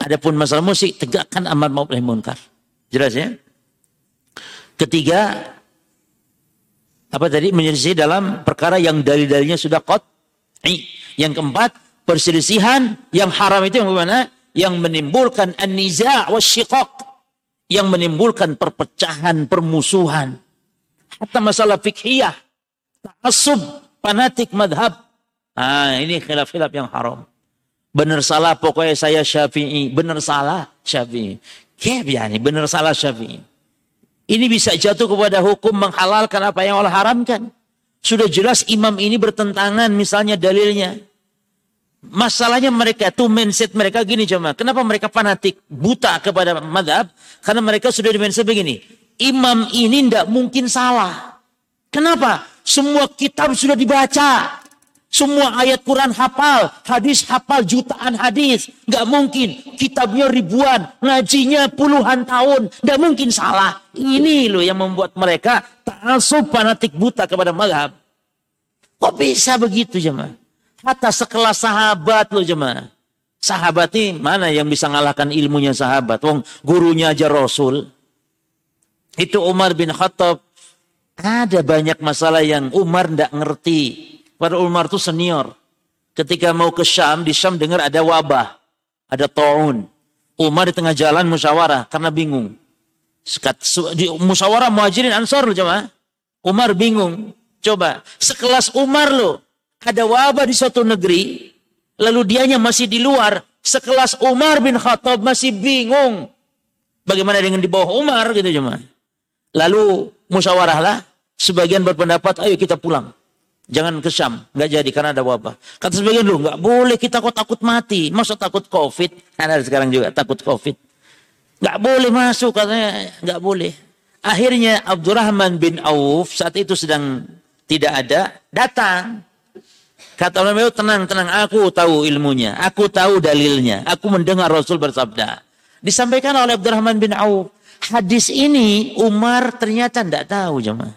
Adapun masalah musik, tegakkan amar maupun munkar. Jelas ya? Ketiga, apa tadi menyelisih dalam perkara yang dalil-dalilnya sudah kot. Yang keempat, perselisihan yang haram itu yang bagaimana? Yang menimbulkan an-niza' wasyiqaq. Yang menimbulkan perpecahan, permusuhan. Hatta masalah fikhiyah. Ta'asub, fanatik madhab. Ah, ini khilaf-khilaf yang haram. Benar salah pokoknya saya syafi'i. Benar salah syafi'i. Kaya yani, benar salah syafi'i. Ini bisa jatuh kepada hukum menghalalkan apa yang Allah haramkan. Sudah jelas imam ini bertentangan misalnya dalilnya. Masalahnya mereka tuh mindset mereka gini cuma. Kenapa mereka fanatik buta kepada madhab? Karena mereka sudah di mindset begini. Imam ini tidak mungkin salah. Kenapa? Semua kitab sudah dibaca. Semua ayat Quran hafal, hadis hafal jutaan hadis. Nggak mungkin. Kitabnya ribuan, ngajinya puluhan tahun. Nggak mungkin salah. Ini loh yang membuat mereka ta'asub fanatik buta kepada madhab. Kok bisa begitu jemaah? Hatta sekelas sahabat loh jemaah. Sahabat ini mana yang bisa ngalahkan ilmunya sahabat? Wong gurunya aja Rasul. Itu Umar bin Khattab. Ada banyak masalah yang Umar ndak ngerti. Pada Umar itu senior. Ketika mau ke Syam, di Syam dengar ada wabah. Ada ta'un. Umar di tengah jalan musyawarah karena bingung. Sekat, di musyawarah muhajirin ansor loh coba. Umar bingung. Coba, sekelas Umar loh. Ada wabah di suatu negeri. Lalu dianya masih di luar. Sekelas Umar bin Khattab masih bingung. Bagaimana dengan di bawah Umar gitu cuma. Lalu musyawarahlah. Sebagian berpendapat, ayo kita pulang. Jangan ke Syam, nggak jadi karena ada wabah. Kata sebagian dulu, nggak boleh kita kok takut mati. Masa takut COVID? Ada sekarang juga takut COVID. Nggak boleh masuk katanya, nggak boleh. Akhirnya Abdurrahman bin Auf saat itu sedang tidak ada, datang. Kata itu tenang, tenang, aku tahu ilmunya, aku tahu dalilnya, aku mendengar Rasul bersabda. Disampaikan oleh Abdurrahman bin Auf. Hadis ini Umar ternyata tidak tahu jemaah.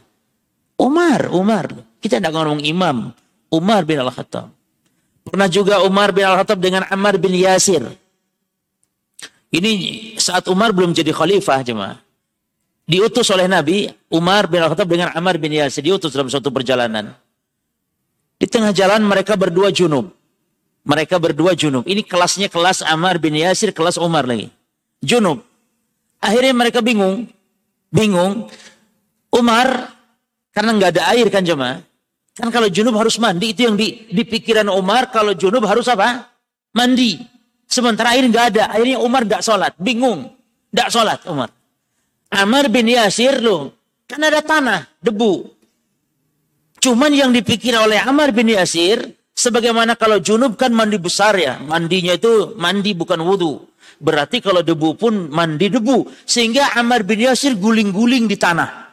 Umar, Umar. Kita tidak ngomong imam. Umar bin Al-Khattab. Pernah juga Umar bin Al-Khattab dengan Ammar bin Yasir. Ini saat Umar belum jadi khalifah jemaah. Diutus oleh Nabi Umar bin Al-Khattab dengan Ammar bin Yasir. Diutus dalam suatu perjalanan. Di tengah jalan mereka berdua junub. Mereka berdua junub. Ini kelasnya kelas Ammar bin Yasir, kelas Umar lagi. Junub. Akhirnya mereka bingung. Bingung. Umar karena nggak ada air kan jemaah. Kan kalau junub harus mandi itu yang di, pikiran Umar kalau junub harus apa? Mandi. Sementara air nggak ada, akhirnya Umar nggak sholat, bingung, nggak sholat Umar. Amr bin Yasir loh, kan ada tanah, debu. Cuman yang dipikir oleh Amr bin Yasir, sebagaimana kalau junub kan mandi besar ya, mandinya itu mandi bukan wudhu. Berarti kalau debu pun mandi debu. Sehingga Amr bin Yasir guling-guling di tanah.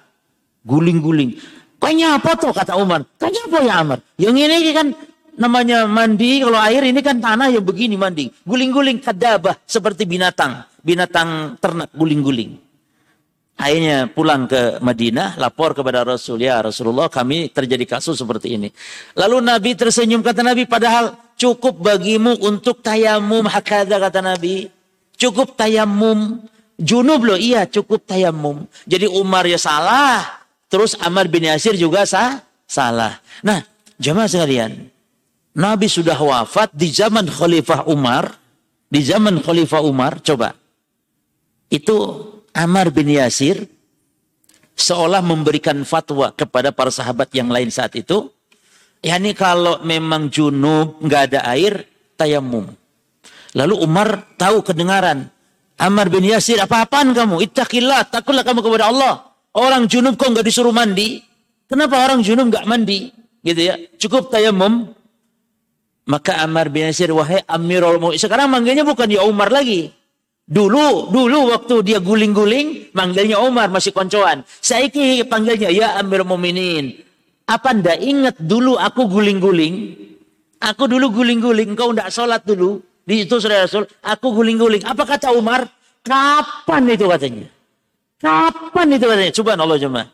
Guling-guling. Kayaknya apa tuh kata Umar? Kayaknya apa ya Amr? Yang ini kan namanya mandi, kalau air ini kan tanah yang begini mandi. Guling-guling kadabah seperti binatang. Binatang ternak guling-guling. Akhirnya pulang ke Madinah, lapor kepada Rasul, ya Rasulullah kami terjadi kasus seperti ini. Lalu Nabi tersenyum, kata Nabi, padahal cukup bagimu untuk tayamum hakada, kata Nabi. Cukup tayamum. Junub loh, iya cukup tayamum. Jadi Umar ya salah, terus Amr bin Yasir juga sah, salah. Nah, jemaah sekalian, Nabi sudah wafat di zaman Khalifah Umar, di zaman Khalifah Umar, coba. Itu Amar bin Yasir seolah memberikan fatwa kepada para sahabat yang lain saat itu. Ya ini kalau memang junub, nggak ada air, tayamum. Lalu Umar tahu kedengaran. Amar bin Yasir, apa-apaan kamu? Ittaqillah, takutlah kamu kepada Allah. Orang junub kok nggak disuruh mandi? Kenapa orang junub nggak mandi? Gitu ya. Cukup tayamum, maka Ammar bin Yasir, wahai Amirul Mu'min. Sekarang manggilnya bukan ya Umar lagi. Dulu, dulu waktu dia guling-guling, manggilnya Umar, masih koncoan. Saiki panggilnya, ya Amirul Mu'minin. Apa ndak ingat dulu aku guling-guling? Aku dulu guling-guling, kau ndak sholat dulu. Di itu saudara Rasul, aku guling-guling. Apa kata Umar? Kapan itu katanya? Kapan itu katanya? Coba Allah jemaah.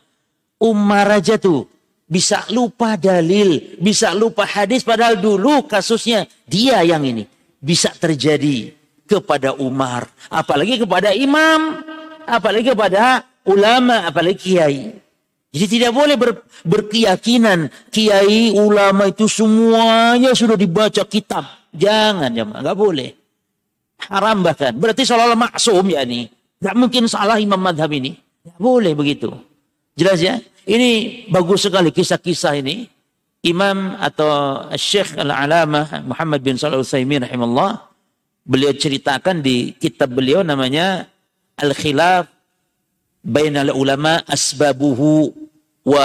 Umar aja tuh bisa lupa dalil, bisa lupa hadis padahal dulu kasusnya dia yang ini bisa terjadi kepada Umar, apalagi kepada imam, apalagi kepada ulama, apalagi kiai. Jadi tidak boleh ber, berkeyakinan kiai ulama itu semuanya sudah dibaca kitab. Jangan ya, nggak boleh. Haram bahkan. Berarti seolah-olah maksum ya ini. Nggak mungkin salah imam madhab ini. Nggak boleh begitu. Jelas ya? Ini bagus sekali kisah-kisah ini. Imam atau Syekh Al-Alamah Muhammad bin Shalih Al-Utsaimin rahimahullah beliau ceritakan di kitab beliau namanya Al-Khilaf Bainal Ulama Asbabuhu wa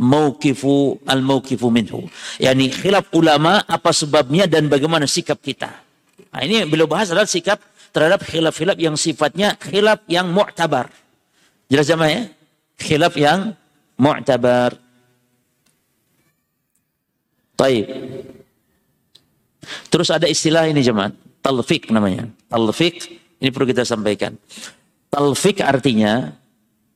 Mauqifu Al-Mauqifu minhu. Yani khilaf ulama apa sebabnya dan bagaimana sikap kita. Nah, ini beliau bahas adalah sikap terhadap khilaf-khilaf yang sifatnya khilaf yang mu'tabar. Jelas sama ya? Khilaf yang mu'tabar. Taib. Terus ada istilah ini jemaat, talfik namanya. Talfik ini perlu kita sampaikan. Talfik artinya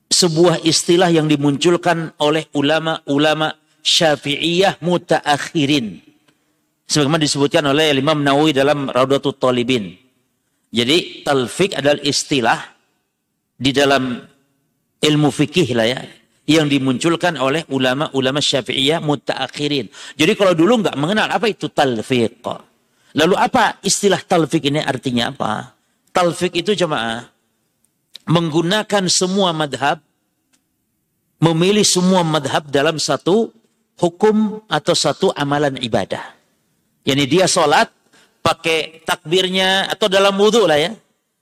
sebuah istilah yang dimunculkan oleh ulama-ulama Syafi'iyah mutaakhirin. Sebagaimana disebutkan oleh Imam Nawawi dalam Raudatul Talibin. Jadi talfik adalah istilah di dalam ilmu fikih lah ya yang dimunculkan oleh ulama-ulama syafi'iyah mutaakhirin. Jadi kalau dulu nggak mengenal apa itu talfiq. Lalu apa istilah talfiq ini artinya apa? Talfiq itu jemaah menggunakan semua madhab, memilih semua madhab dalam satu hukum atau satu amalan ibadah. Yani dia sholat pakai takbirnya atau dalam wudhu lah ya.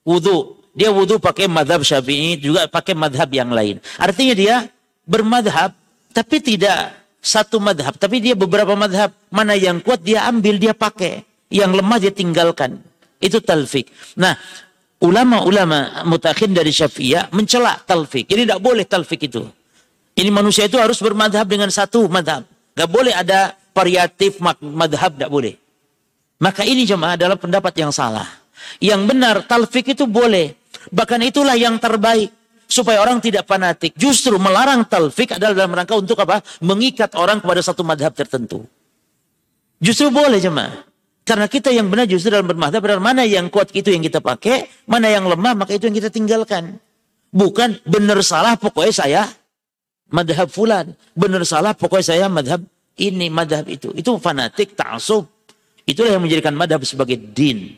Wudhu. Dia wudhu pakai madhab syafi'i juga pakai madhab yang lain. Artinya dia bermadhab, tapi tidak satu madhab, tapi dia beberapa madhab. Mana yang kuat dia ambil, dia pakai. Yang lemah dia tinggalkan. Itu talfik. Nah, ulama-ulama mutakhir dari syafi'iyah mencela talfik. Ini tidak boleh talfik itu. Ini manusia itu harus bermadhab dengan satu madhab. Gak boleh ada variatif madhab, tidak boleh. Maka ini jemaah adalah pendapat yang salah. Yang benar, talfik itu boleh. Bahkan itulah yang terbaik supaya orang tidak fanatik. Justru melarang talfik adalah dalam rangka untuk apa? Mengikat orang kepada satu madhab tertentu. Justru boleh jemaah. Karena kita yang benar justru dalam bermadhab benar mana yang kuat itu yang kita pakai, mana yang lemah maka itu yang kita tinggalkan. Bukan benar salah pokoknya saya madhab fulan. Benar salah pokoknya saya madhab ini, madhab itu. Itu fanatik, ta'asub. Itulah yang menjadikan madhab sebagai din.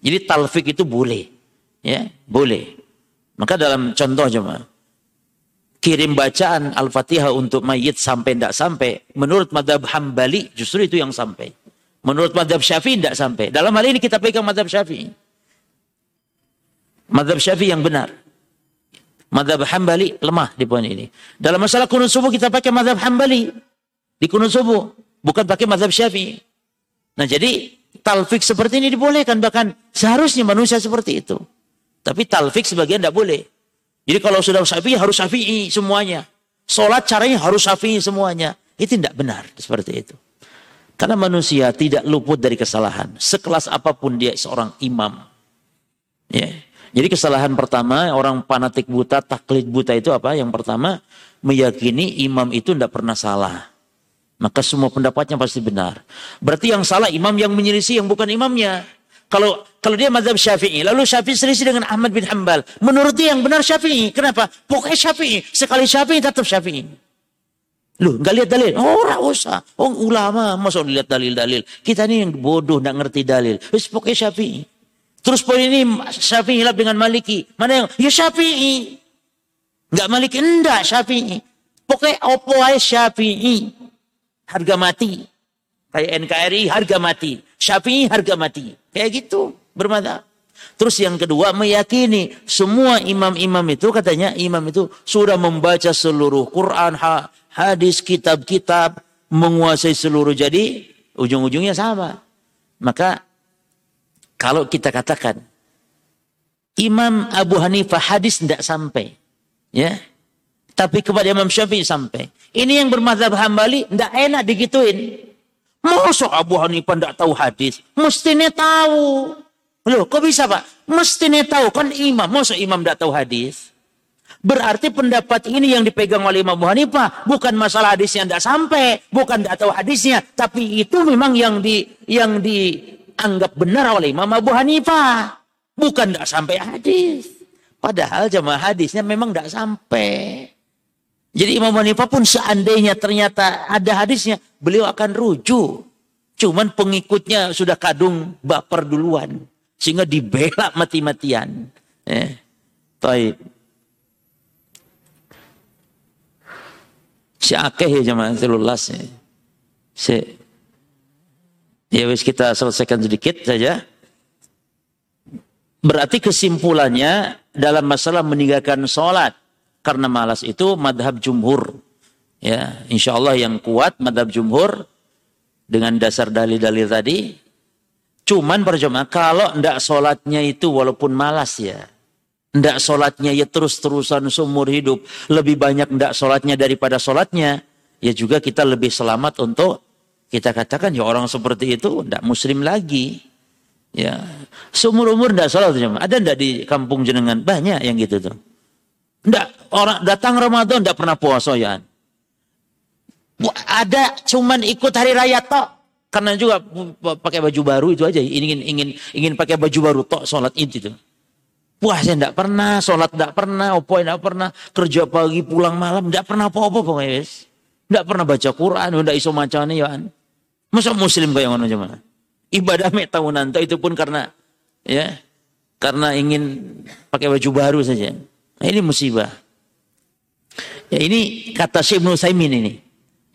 Jadi talfik itu boleh. Ya, boleh. Maka dalam contoh cuma kirim bacaan Al-Fatihah untuk mayit sampai tidak sampai. Menurut madhab Hambali justru itu yang sampai. Menurut madhab Syafi'i tidak sampai. Dalam hal ini kita pegang madhab Syafi'i. Madhab Syafi'i yang benar. Madhab Hambali lemah di poin ini. Dalam masalah kunut subuh kita pakai madhab Hambali. Di kunut subuh. Bukan pakai madhab Syafi'i. Nah jadi talfik seperti ini dibolehkan. Bahkan seharusnya manusia seperti itu. Tapi talfik sebagian tidak boleh. Jadi kalau sudah syafi'i harus syafi'i semuanya. Sholat caranya harus syafi'i semuanya. Itu tidak benar seperti itu. Karena manusia tidak luput dari kesalahan. Sekelas apa pun dia seorang imam. Ya. Jadi kesalahan pertama orang fanatik buta, taklid buta itu apa? Yang pertama meyakini imam itu tidak pernah salah. Maka semua pendapatnya pasti benar. Berarti yang salah imam yang menyelisih yang bukan imamnya. Kalau kalau dia mazhab Syafi'i, lalu Syafi'i selisih dengan Ahmad bin Hambal. Menurut dia yang benar Syafi'i. Kenapa? Pokoknya Syafi'i. Sekali Syafi'i tetap Syafi'i. Loh, nggak lihat dalil. Oh, ora usah. Oh, ulama masa lihat dalil-dalil. Kita ini yang bodoh, nggak ngerti dalil. Wis pokoknya Syafi'i. Terus poin ini Syafi'i hilap dengan Maliki. Mana yang? Ya Syafi'i. Nggak Maliki, enggak Syafi'i. Pokoknya opo Syafi'i. Harga mati. Kayak NKRI harga mati. Syafi'i harga mati. Kayak gitu bermata. Terus yang kedua meyakini semua imam-imam itu katanya imam itu sudah membaca seluruh Quran, hadis, kitab-kitab, menguasai seluruh. Jadi ujung-ujungnya sama. Maka kalau kita katakan Imam Abu Hanifah hadis tidak sampai, ya, tapi kepada Imam Syafi'i sampai. Ini yang bermadzhab Hambali tidak enak digituin. Masa Abu Hanifah tidak tahu hadis? Mestinya tahu. Loh, kok bisa Pak? Mestinya tahu. Kan imam. Masa imam tidak tahu hadis? Berarti pendapat ini yang dipegang oleh Imam Hanifah bukan masalah hadisnya tidak sampai, bukan tidak tahu hadisnya, tapi itu memang yang di yang dianggap benar oleh Imam Abu Hanifah, bukan tidak sampai hadis. Padahal jemaah hadisnya memang tidak sampai. Jadi Imam Hanifah pun seandainya ternyata ada hadisnya, beliau akan rujuk. Cuman pengikutnya sudah kadung baper duluan. Sehingga dibela mati-matian. Eh, taib. Si akeh ya jemaah telulas ya. Si Ya wis kita selesaikan sedikit saja. Berarti kesimpulannya dalam masalah meninggalkan sholat karena malas itu madhab jumhur. Ya, insya Allah yang kuat madhab jumhur dengan dasar dalil-dalil tadi. Cuman percuma kalau ndak sholatnya itu walaupun malas ya. Ndak sholatnya ya terus-terusan seumur hidup. Lebih banyak ndak sholatnya daripada sholatnya. Ya juga kita lebih selamat untuk kita katakan ya orang seperti itu ndak muslim lagi. Ya, seumur umur ndak sholat. Ada ndak di kampung jenengan? Banyak yang gitu tuh. Nggak, orang datang Ramadan tidak pernah puasa ya. Ada cuman ikut hari raya tok. Karena juga pakai baju baru itu aja. Ingin ingin ingin pakai baju baru tok sholat itu tuh. Puasa tidak pernah, sholat tidak pernah, opo tidak pernah, kerja pagi pulang malam tidak pernah apa-apa pokoknya. Tidak pernah baca Quran, tidak iso macamnya ya. Masa muslim kayak mana mana? Ibadah mek tahunan itu pun karena ya karena ingin pakai baju baru saja. Nah, ini musibah. Ya ini kata Syekh Ibnu Saimin ini.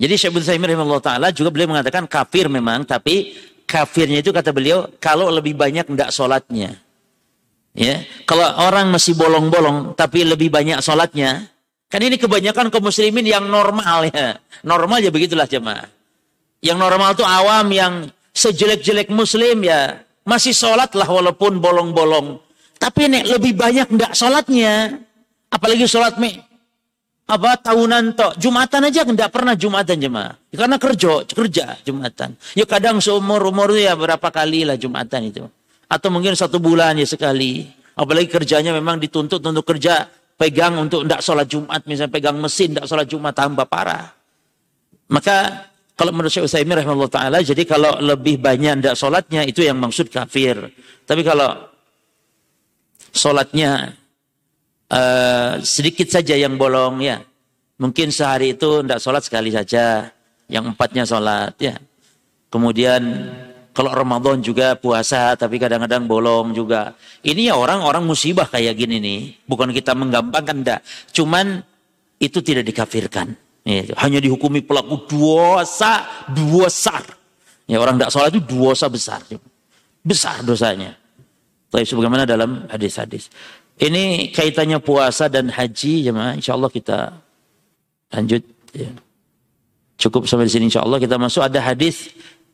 Jadi Syekh Ibnu Saimin rahimahullah taala juga beliau mengatakan kafir memang tapi kafirnya itu kata beliau kalau lebih banyak tidak sholatnya. Ya, kalau orang masih bolong-bolong tapi lebih banyak sholatnya, kan ini kebanyakan kaum muslimin yang normal ya. Normal ya begitulah jemaah. Yang normal itu awam yang sejelek-jelek muslim ya masih sholat lah walaupun bolong-bolong. Tapi nek lebih banyak tidak sholatnya, Apalagi sholat me. Apa tahunan tok. Jumatan aja tidak pernah Jumatan jemaah. Karena kerja, kerja Jumatan. Ya kadang seumur umur ya berapa kali lah Jumatan itu. Atau mungkin satu bulan ya sekali. Apalagi kerjanya memang dituntut untuk kerja pegang untuk tidak sholat Jumat. Misalnya pegang mesin tidak sholat Jumat tambah parah. Maka kalau menurut Syekh Utsaimin rahimahullah taala jadi kalau lebih banyak tidak sholatnya itu yang maksud kafir. Tapi kalau sholatnya uh, sedikit saja yang bolong ya. Mungkin sehari itu tidak sholat sekali saja. Yang empatnya sholat ya. Kemudian kalau Ramadan juga puasa tapi kadang-kadang bolong juga. Ini ya orang-orang musibah kayak gini nih. Bukan kita menggampangkan enggak. Cuman itu tidak dikafirkan. Ya, hanya dihukumi pelaku dosa besar. Ya, orang tidak sholat itu dosa besar. Besar dosanya. Tapi sebagaimana dalam hadis-hadis. Ini kaitannya puasa dan haji, jemaah. Insya Allah kita lanjut. Ya. Cukup sampai di sini insya Allah kita masuk ada hadis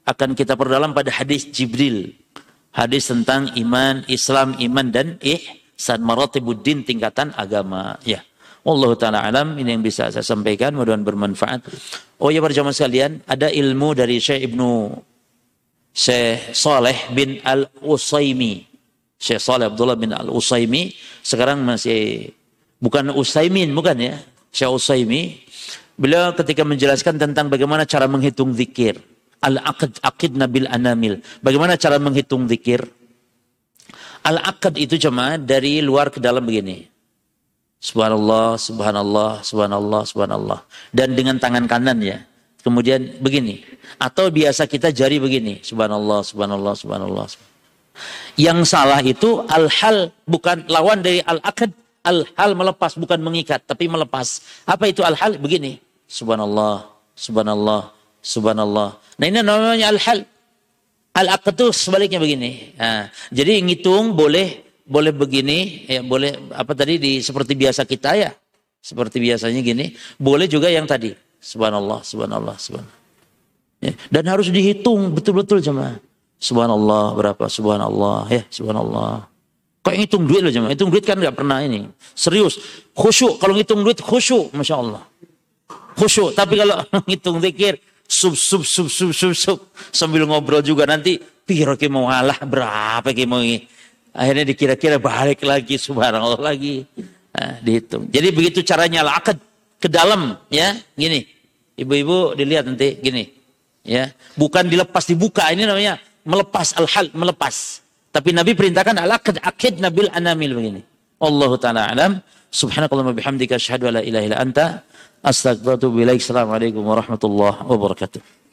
akan kita perdalam pada hadis Jibril. Hadis tentang iman, Islam, iman dan ihsan maratibuddin tingkatan agama. Ya. Allah taala alam ini yang bisa saya sampaikan mudah-mudahan bermanfaat. Oh ya para jamaah sekalian, ada ilmu dari Syekh Ibnu Syekh Saleh bin Al-Usaimi. Syekh Saleh Abdullah bin Al-Usaimi sekarang masih bukan Usaimin bukan ya. Syekh Usaimi beliau ketika menjelaskan tentang bagaimana cara menghitung zikir. Al-aqd aqid nabil anamil. Bagaimana cara menghitung zikir? Al-aqd itu cuma dari luar ke dalam begini. Subhanallah, subhanallah, subhanallah, subhanallah. Dan dengan tangan kanan ya. Kemudian begini. Atau biasa kita jari begini. Subhanallah, subhanallah, subhanallah. Yang salah itu al-hal bukan lawan dari al-akad. Al-hal melepas bukan mengikat tapi melepas. Apa itu al-hal? Begini. Subhanallah, subhanallah, subhanallah. Nah ini namanya al-hal. Al-akad itu sebaliknya begini. Nah, jadi ngitung boleh boleh begini, ya boleh apa tadi di seperti biasa kita ya. Seperti biasanya gini, boleh juga yang tadi. Subhanallah, subhanallah, subhanallah. Ya, dan harus dihitung betul-betul cuma. Subhanallah berapa? Subhanallah, ya subhanallah. Kok ngitung duit loh cuma? Hitung duit kan nggak pernah ini. Serius, khusyuk. Kalau ngitung duit khusyuk, masya Allah. Khusyuk. Tapi kalau ngitung zikir, sub sub sub sub sub sub sambil ngobrol juga nanti piro mau ngalah berapa ki mau Akhirnya dikira-kira balik lagi, subhanallah lagi. Nah, dihitung. Jadi begitu caranya akad ke dalam, ya, gini. Ibu-ibu dilihat nanti, gini. Ya, bukan dilepas dibuka, ini namanya melepas al-hal, melepas. Tapi Nabi perintahkan al-akad akid nabil anamil begini. Allah taala alam. Subhanakallahumma bihamdika asyhadu an la ilaha illa anta ilaik. Assalamualaikum warahmatullahi wabarakatuh.